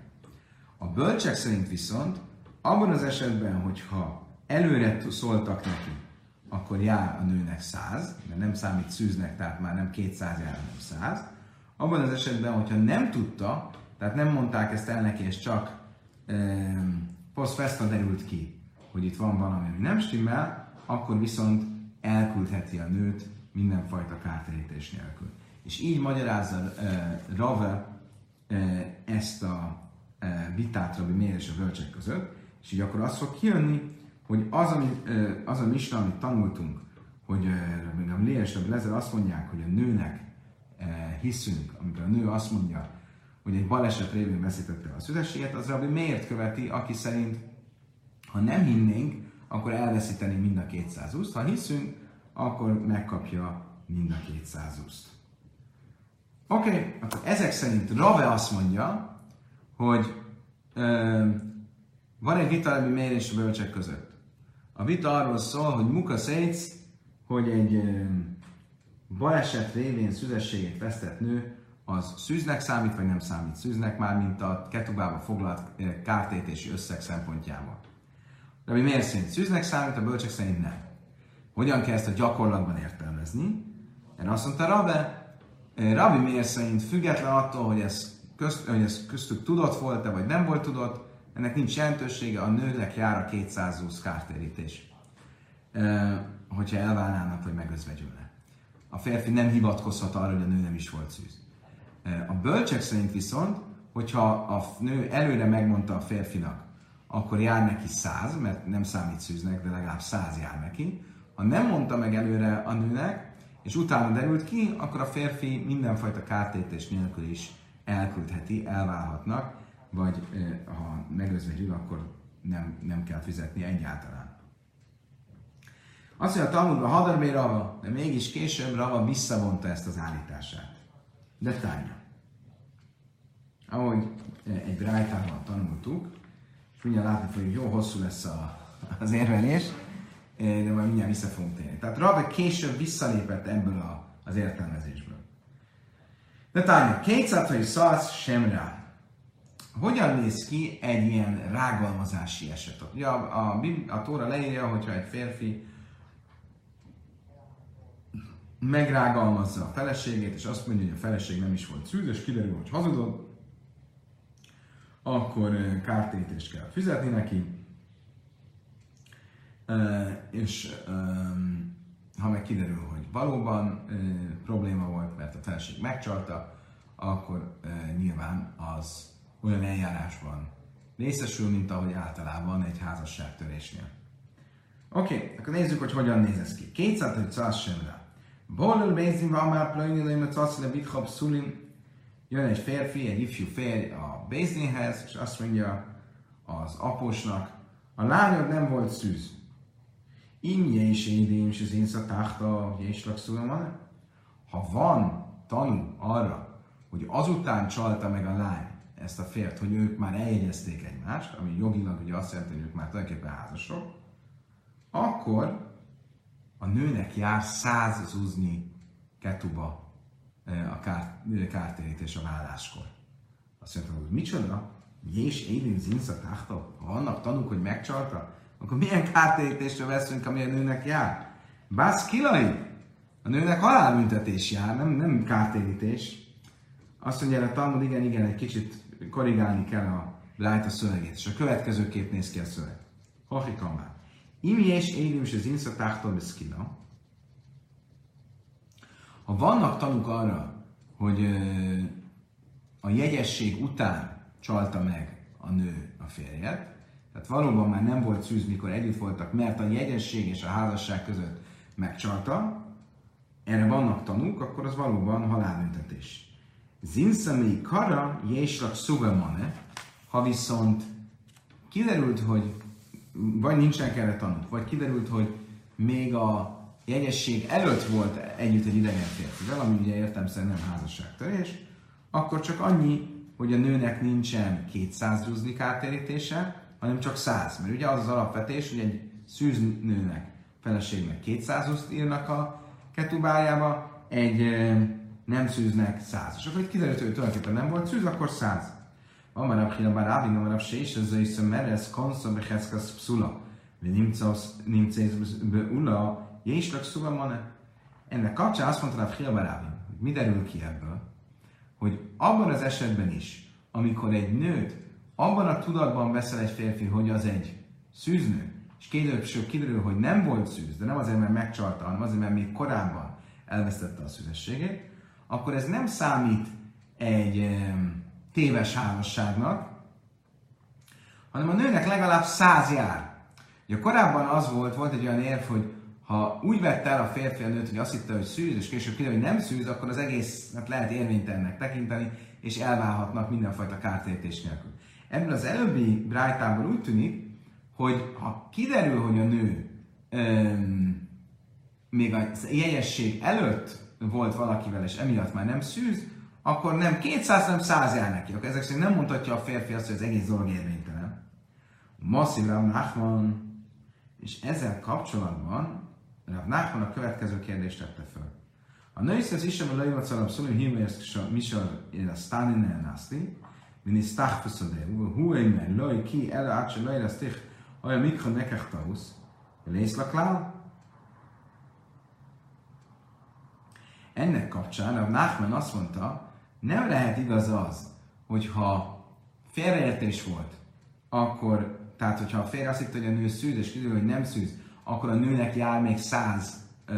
A bölcsek szerint viszont abban az esetben, hogyha előre szóltak neki, akkor jár a nőnek 100, mert nem számít szűznek, tehát már nem 200 jár, hanem 100. Abban az esetben, hogyha nem tudta, tehát nem mondták ezt el neki, és csak um, post derült ki, hogy itt van valami, ami nem stimmel, akkor viszont elküldheti a nőt mindenfajta kártérítés nélkül. És így magyarázza uh, Rave uh, ezt a uh, vitát Rabbi Mér és a bölcsek között, és így akkor az fog kijönni, hogy az, ami, az a misna, amit tanultunk, hogy még a Lées Lezer azt mondják, hogy a nőnek hiszünk, amikor a nő azt mondja, hogy egy baleset révén veszítette a szüzességet, az Rabbi miért követi, aki szerint, ha nem hinnénk, akkor elveszíteni mind a 200 úszt, ha hiszünk, akkor megkapja mind a 200 úszt. Oké, okay, akkor ezek szerint Rave azt mondja, hogy ö, van egy vita ebbi mérés a bölcsek között. A vita arról szól, hogy Muka Szétsz, hogy egy ö, baleset révén szüzességét vesztett nő, az szűznek számít, vagy nem számít szűznek már, mint a ketubába foglalt kártétési összeg szempontjából. De mi miért szerint szűznek számít, a bölcsek szerint nem. Hogyan kell ezt a gyakorlatban értelmezni? Erre azt mondta Rabbe, Rabbi miért szerint független attól, hogy ez, közt, hogy ez köztük tudott volt-e, vagy nem volt tudott, ennek nincs jelentősége, a nőnek jár a 220 kártérítés, hogyha elválnának, vagy megözvegyülne. A férfi nem hivatkozhat arra, hogy a nő nem is volt szűz. A bölcsek szerint viszont, hogyha a nő előre megmondta a férfinak, akkor jár neki száz, mert nem számít szűznek, de legalább száz jár neki. Ha nem mondta meg előre a nőnek, és utána derült ki, akkor a férfi mindenfajta kártétés nélkül is elküldheti, elválhatnak, vagy ha megözvegyül, akkor nem, nem kell fizetni egyáltalán. Azt mondja a Talmudban Hadarbé Rava, de mégis később Rava visszavonta ezt az állítását. De tárgya. Ahogy egy brájtában tanultuk, és mindjárt látni fogjuk, jó hosszú lesz a, az érvelés, de majd mindjárt vissza fogunk térni. Tehát Rabbe később visszalépett ebből a, az értelmezésből. De tárgya, kétszát, hogy szasz sem rá. Hogyan néz ki egy ilyen rágalmazási eset? Ugye a, a, a, a Tóra leírja, hogyha egy férfi megrágalmazza a feleségét, és azt mondja, hogy a feleség nem is volt szűz, és kiderül, hogy hazudott, akkor kártérítést kell fizetni neki, és ha meg kiderül, hogy valóban probléma volt, mert a feleség megcsalta, akkor nyilván az olyan eljárásban részesül, mint ahogy általában egy házasságtörésnél. Oké, okay, akkor nézzük, hogy hogyan néz ez ki. 200 sem rá. Bolul bézin van már plöjni, mert azt mondja, szulin, jön egy férfi, egy ifjú férj a bézinhez, és azt mondja az aposnak, a lányod nem volt szűz. Imje is édém, és az insza táhta, és van. Ha van tanú arra, hogy azután csalta meg a lány ezt a fért, hogy ők már eljegyezték egymást, ami jogilag ugye azt jelenti, hogy ők már tulajdonképpen házasok, akkor a nőnek jár száz zuzni ketuba a kár, kártérítés a válláskor. Azt mondtam, hogy micsoda? És élén zinszat Ha vannak tanúk, hogy megcsalta, akkor milyen kártérítésre veszünk, ami a nőnek jár? Bász kilai! A nőnek halálbüntetés jár, nem, nem kártérítés. Azt mondja, a Talmud, igen, igen, egy kicsit korrigálni kell a lájt a szövegét. És a következő kép néz ki a szöveg. Hochikamár. Imi és élim és az inszatáhtól beszkina. Ha vannak tanúk arra, hogy a jegyesség után csalta meg a nő a férjet, tehát valóban már nem volt szűz, mikor együtt voltak, mert a jegyesség és a házasság között megcsalta, erre vannak tanúk, akkor az valóban halálbüntetés. Zinszamei kara jéslak szugamane, ha viszont kiderült, hogy vagy nincsenek erre tanúk, vagy kiderült, hogy még a jegyesség előtt volt együtt egy idegen férfivel, ami ugye értelmszerűen nem házasságtörés, akkor csak annyi, hogy a nőnek nincsen 200 ruzli kártérítése, hanem csak 100. Mert ugye az az alapvetés, hogy egy szűz nőnek, feleségnek 200 ruszt írnak a ketubájába, egy nem szűznek 100. És akkor itt kiderült, hogy tulajdonképpen nem volt szűz, akkor 100. Van már a Hina Barávin, van a Sés, ez a Meres, Konszom, Beheszkasz, Pszula. Nimcész, Ula, Jéslak Szuvamane. Ennek kapcsán azt mondta a Fia Barávin, hogy mi derül ki ebből, hogy abban az esetben is, amikor egy nőt abban a tudatban veszel egy férfi, hogy az egy szűznő, és később kiderül, hogy nem volt szűz, de nem azért, mert megcsalta, hanem azért, mert még korábban elvesztette a szüzességét, akkor ez nem számít egy téves házasságnak, hanem a nőnek legalább száz jár. Ugye korábban az volt, volt egy olyan érv, hogy Ha úgy vette el a férfi a nőt, hogy azt hitte, hogy szűz, és később kiderül, hogy nem szűz, akkor az egészet lehet érvénytelennek tekinteni, és elválhatnak mindenfajta kártérítés nélkül. Ebből az előbbi brájtából úgy tűnik, hogy ha kiderül, hogy a nő öm, még a jegyesség előtt volt valakivel, és emiatt már nem szűz, akkor nem 200, hanem 100 jár neki. Akkor ezek szerint nem mondhatja a férfi azt, hogy az egész dolog érvénytelen. Masszív Rav Nachman, és ezzel kapcsolatban Rav Nachman a következő kérdést tette fel. A női szesz is sem a lejjvat szalab szulim hímérsz misal a Stalin elnászti, min is tachfeszadé, hu eimer, loj ki, ele átse loj lesz tich, olyan mikro nekech tausz, lészlaklál, ennek kapcsán a Nachman azt mondta, nem lehet igaz az, hogyha félreértés volt, akkor, tehát hogyha a férje azt hitt, hogy a nő szűz, és kiderül, hogy nem szűz, akkor a nőnek jár még száz uh,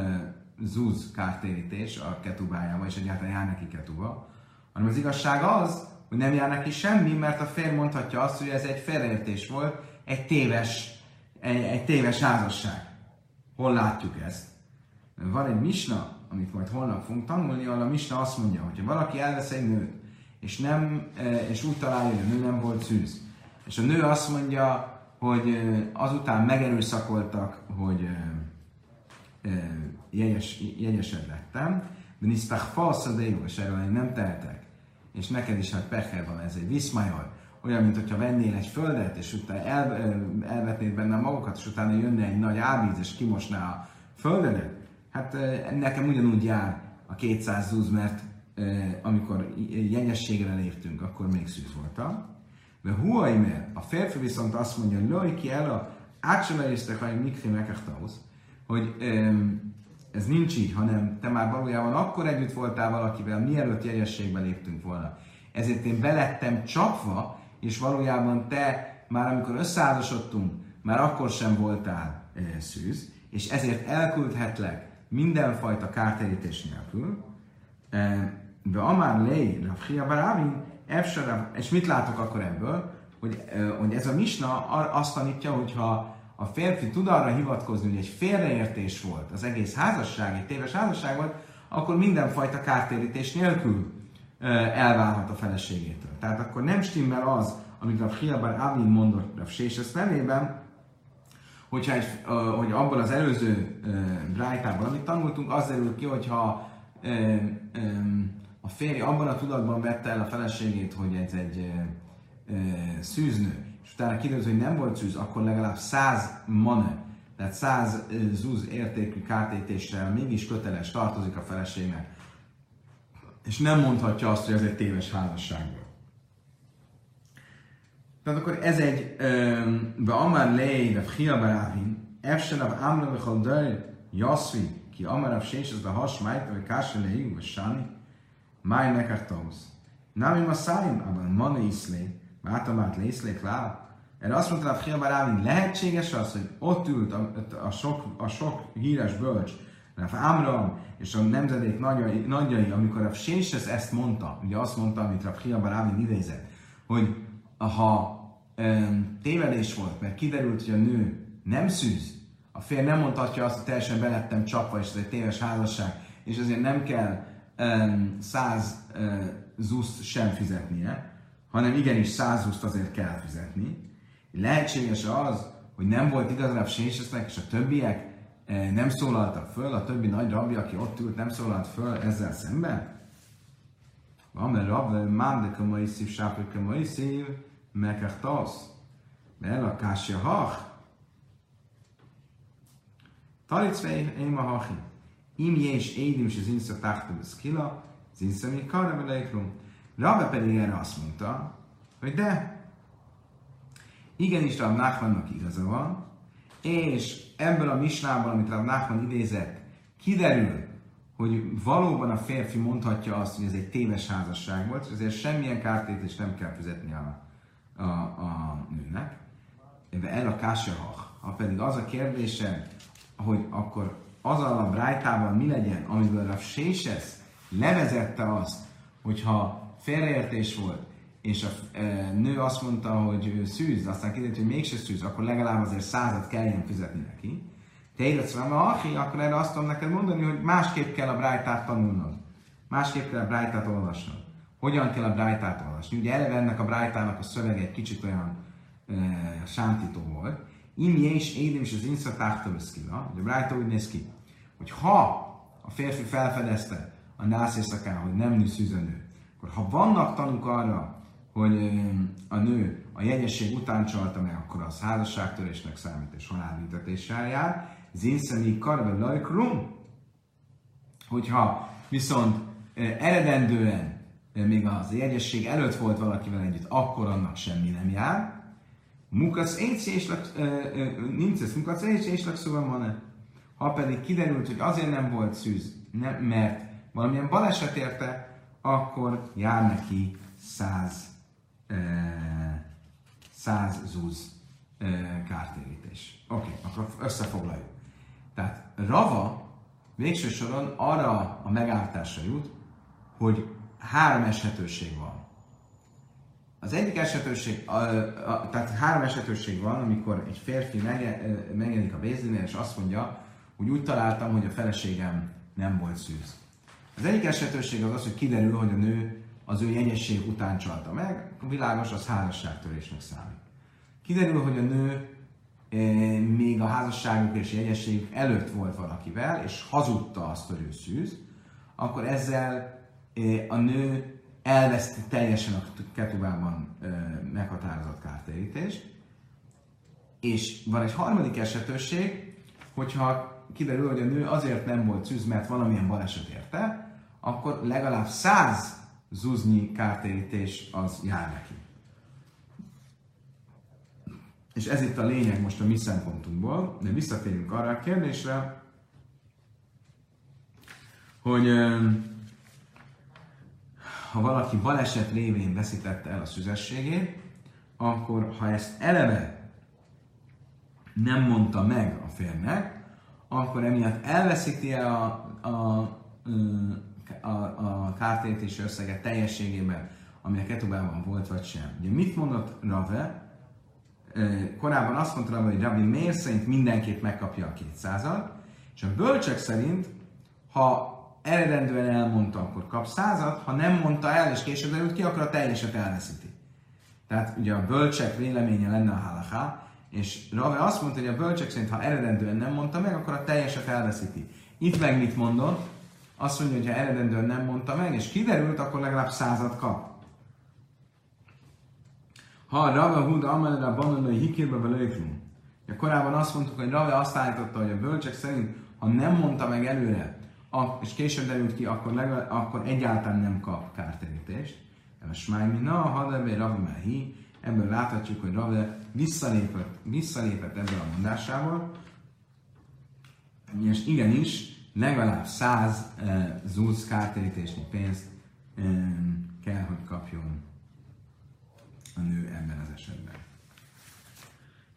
zúz kártérítés a ketubájával, és egyáltalán jár neki ketuba, hanem az igazság az, hogy nem jár neki semmi, mert a férj mondhatja azt, hogy ez egy félreértés volt, egy téves, egy, egy téves házasság. Hol látjuk ezt? Van egy misna, amit majd holnap fogunk tanulni, ahol a misna azt mondja, hogy ha valaki elvesz egy nőt, és, nem, és úgy találja, hogy a nő nem volt szűz, és a nő azt mondja, hogy azután megerőszakoltak, hogy jegyes, jegyesed lettem, de nisztach falszadéjó, és erről én nem tehetek, és neked is hát pecher van, ez egy viszmajor, olyan, mint hogyha vennél egy földet, és utána el, elvetnéd benne a magokat, és utána jönne egy nagy ávíz, és kimosná a földedet. Hát nekem ugyanúgy jár a 200 zúz, mert amikor jegyességre léptünk, akkor még szűz voltam. De huaimer, a férfi viszont azt mondja, hogy ki el a átsemerésztek, hogy mikri mekechtahoz, hogy ez nincs így, hanem te már valójában akkor együtt voltál valakivel, mielőtt jegyességbe léptünk volna. Ezért én belettem csapva, és valójában te már amikor összeházasodtunk, már akkor sem voltál e, szűz, és ezért elküldhetlek mindenfajta kártérítés nélkül. De amár lej, Rafia Barávin, és mit látok akkor ebből? Hogy, hogy ez a misna azt tanítja, hogyha a férfi tud arra hivatkozni, hogy egy félreértés volt, az egész házasság, egy téves házasság volt, akkor mindenfajta kártérítés nélkül elválhat a feleségétől. Tehát akkor nem stimmel az, amit a Hiabar Avin mondott a Séses nevében, hogyha egy, hogy abban az előző brájtában, amit tanultunk, az derül ki, hogyha a férj abban a tudatban vette el a feleségét, hogy ez egy szűznő, és utána kiderül, hogy nem volt szűz, akkor legalább száz mane, tehát száz zúz értékű kártétéssel mégis köteles tartozik a feleségnek. És nem mondhatja azt, hogy ez egy téves házasság volt. Tehát akkor ez egy be amar lei de fchia barávin, efselav amra bechal dör jaszvi, ki amar av sés, ez be has májt, vagy kása lei, vagy sáni, máj nekar tóz. Nami maszáim, abban mani iszlé, mátamát lészlé klá. Erre azt mondta a Fia Barávin, lehetséges az, hogy ott ült a, a, sok, a sok híres bölcs, Rav Amram és a nemzedék nagyai, nagyai amikor a Séshez ezt mondta, ugye azt mondta, amit Rav Chia Barávin idézett, hogy ha um, tévedés volt, mert kiderült, hogy a nő nem szűz, a férj nem mondhatja azt, hogy teljesen belettem csapva, és ez egy téves házasság, és azért nem kell um, száz uh, zuszt sem fizetnie, hanem igenis száz zuszt azért kell fizetni. Lehetséges az, hogy nem volt igazából Sésesznek, és a többiek uh, nem szólaltak föl, a többi nagy rabbi, aki ott ült, nem szólalt föl ezzel szemben? Van, mert rab, mándek a mai szív, sáprik a mai szív, mekachtos, mert a kásja hach, Talicvei éma hachi. Im jés édim se zinsza táhta szkila, zinsza mi karra belejklum. Rabbe pedig erre azt mondta, hogy de, igenis Rab Nachmannak igaza van, és ebből a misnából, amit Rab Nachman idézett, kiderül, hogy valóban a férfi mondhatja azt, hogy ez egy téves házasság volt, és ezért semmilyen kártétést nem kell fizetni a, a, a nőnek. El a kásjahach. Ha pedig az a kérdése, hogy akkor az a brájtával mi legyen, amiből a Sésesz levezette azt, hogyha félreértés volt, és a e, nő azt mondta, hogy szűz, aztán kiderült, hogy mégse szűz, akkor legalább azért százat kelljen fizetni neki. Tejletsz a aki, akkor erre azt tudom neked mondani, hogy másképp kell a brájtát tanulnod. Másképp kell a brájtát olvasnod. Hogyan kell a brájtát olvasni? Ugye eleve ennek a brájtának a szövege egy kicsit olyan e, sántító volt. Imi és édim is az insza táhtaviszkila. Ugye a brájta úgy néz ki, hogy ha a férfi felfedezte a nász éjszakán, hogy nem nő szűzönő, akkor ha vannak tanúk arra, hogy a nő a jegyesség után csalta meg, akkor az házasságtörésnek számít és halálbüntetéssel jár. Zinszemi karve lajkrum, hogyha viszont eredendően még az jegyesség előtt volt valakivel együtt, akkor annak semmi nem jár. Mukasz éjszéslek, nincs ez mukasz éjszéslek szóval van Ha pedig kiderült, hogy azért nem volt szűz, nem, mert valamilyen baleset érte, akkor jár neki száz, száz zúz kártérítés. Oké, okay, akkor összefoglaljuk. Tehát Rava végső soron arra a megállításra jut, hogy három eshetőség van. Az egyik esetőség, a, a, tehát három esetőség van, amikor egy férfi megjelenik a vézlinél, és azt mondja, hogy úgy találtam, hogy a feleségem nem volt szűz. Az egyik esetőség az az, hogy kiderül, hogy a nő az ő jegyesség után csalta meg, világos, az házasságtörésnek számít. Kiderül, hogy a nő még a házasságuk és jegyességük előtt volt valakivel, és hazudta azt, hogy ő szűz, akkor ezzel a nő elveszti teljesen a ketubában meghatározott kártérítést. És van egy harmadik esetőség, hogyha kiderül, hogy a nő azért nem volt szűz, mert valamilyen baleset érte, akkor legalább száz zuznyi kártérítés az jár neki. És ez itt a lényeg most a mi szempontunkból, de visszatérünk arra a kérdésre, hogy ha valaki baleset révén veszítette el a szüzességét, akkor ha ezt eleve nem mondta meg a férnek, akkor emiatt elveszíti a, a, a, a kártérítési összeget teljességében, ami a ketubában volt, vagy sem. Ugye mit mondott Rave? Korábban azt mondta Rave, hogy Rabbi miért szerint mindenképp megkapja a 200 és a bölcsek szerint, ha eredendően elmondta, akkor kap százat, ha nem mondta el, és később derült ki, akkor a teljeset elveszíti. Tehát ugye a bölcsek véleménye lenne a halaká, és Rave azt mondta, hogy a bölcsek szerint, ha eredendően nem mondta meg, akkor a teljeset elveszíti. Itt meg mit mondott? Azt mondja, hogy ha eredendően nem mondta meg, és kiderült, akkor legalább százat kap. Ha Rave Hud Amelre a bananai hikérbe belőkrünk. Korábban azt mondtuk, hogy Rave azt állította, hogy a bölcsek szerint, ha nem mondta meg előre, és később derült ki, akkor, legalább, akkor egyáltalán nem kap kártérítést. A Smájmi, na, Hadebe, Ravi Mehi, ebből láthatjuk, hogy Ravi visszalépett, visszalépett ebből a mondásából, és igenis, legalább száz uh, zúz kártérítésnyi pénzt um, kell, hogy kapjon a nő ebben az esetben.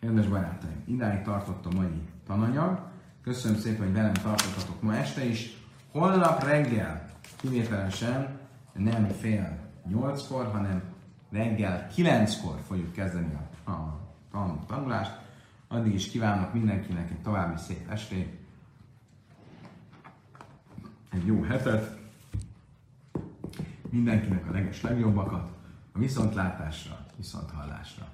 Kedves barátaim, idáig tartott a mai tananyag. Köszönöm szépen, hogy velem tartottatok ma este is. Holnap reggel, kivételesen nem fél nyolckor, hanem reggel kilenckor fogjuk kezdeni a, a tanulást. Addig is kívánok mindenkinek egy további szép estét, egy jó hetet, mindenkinek a leges legjobbakat, a viszontlátásra, viszonthallásra.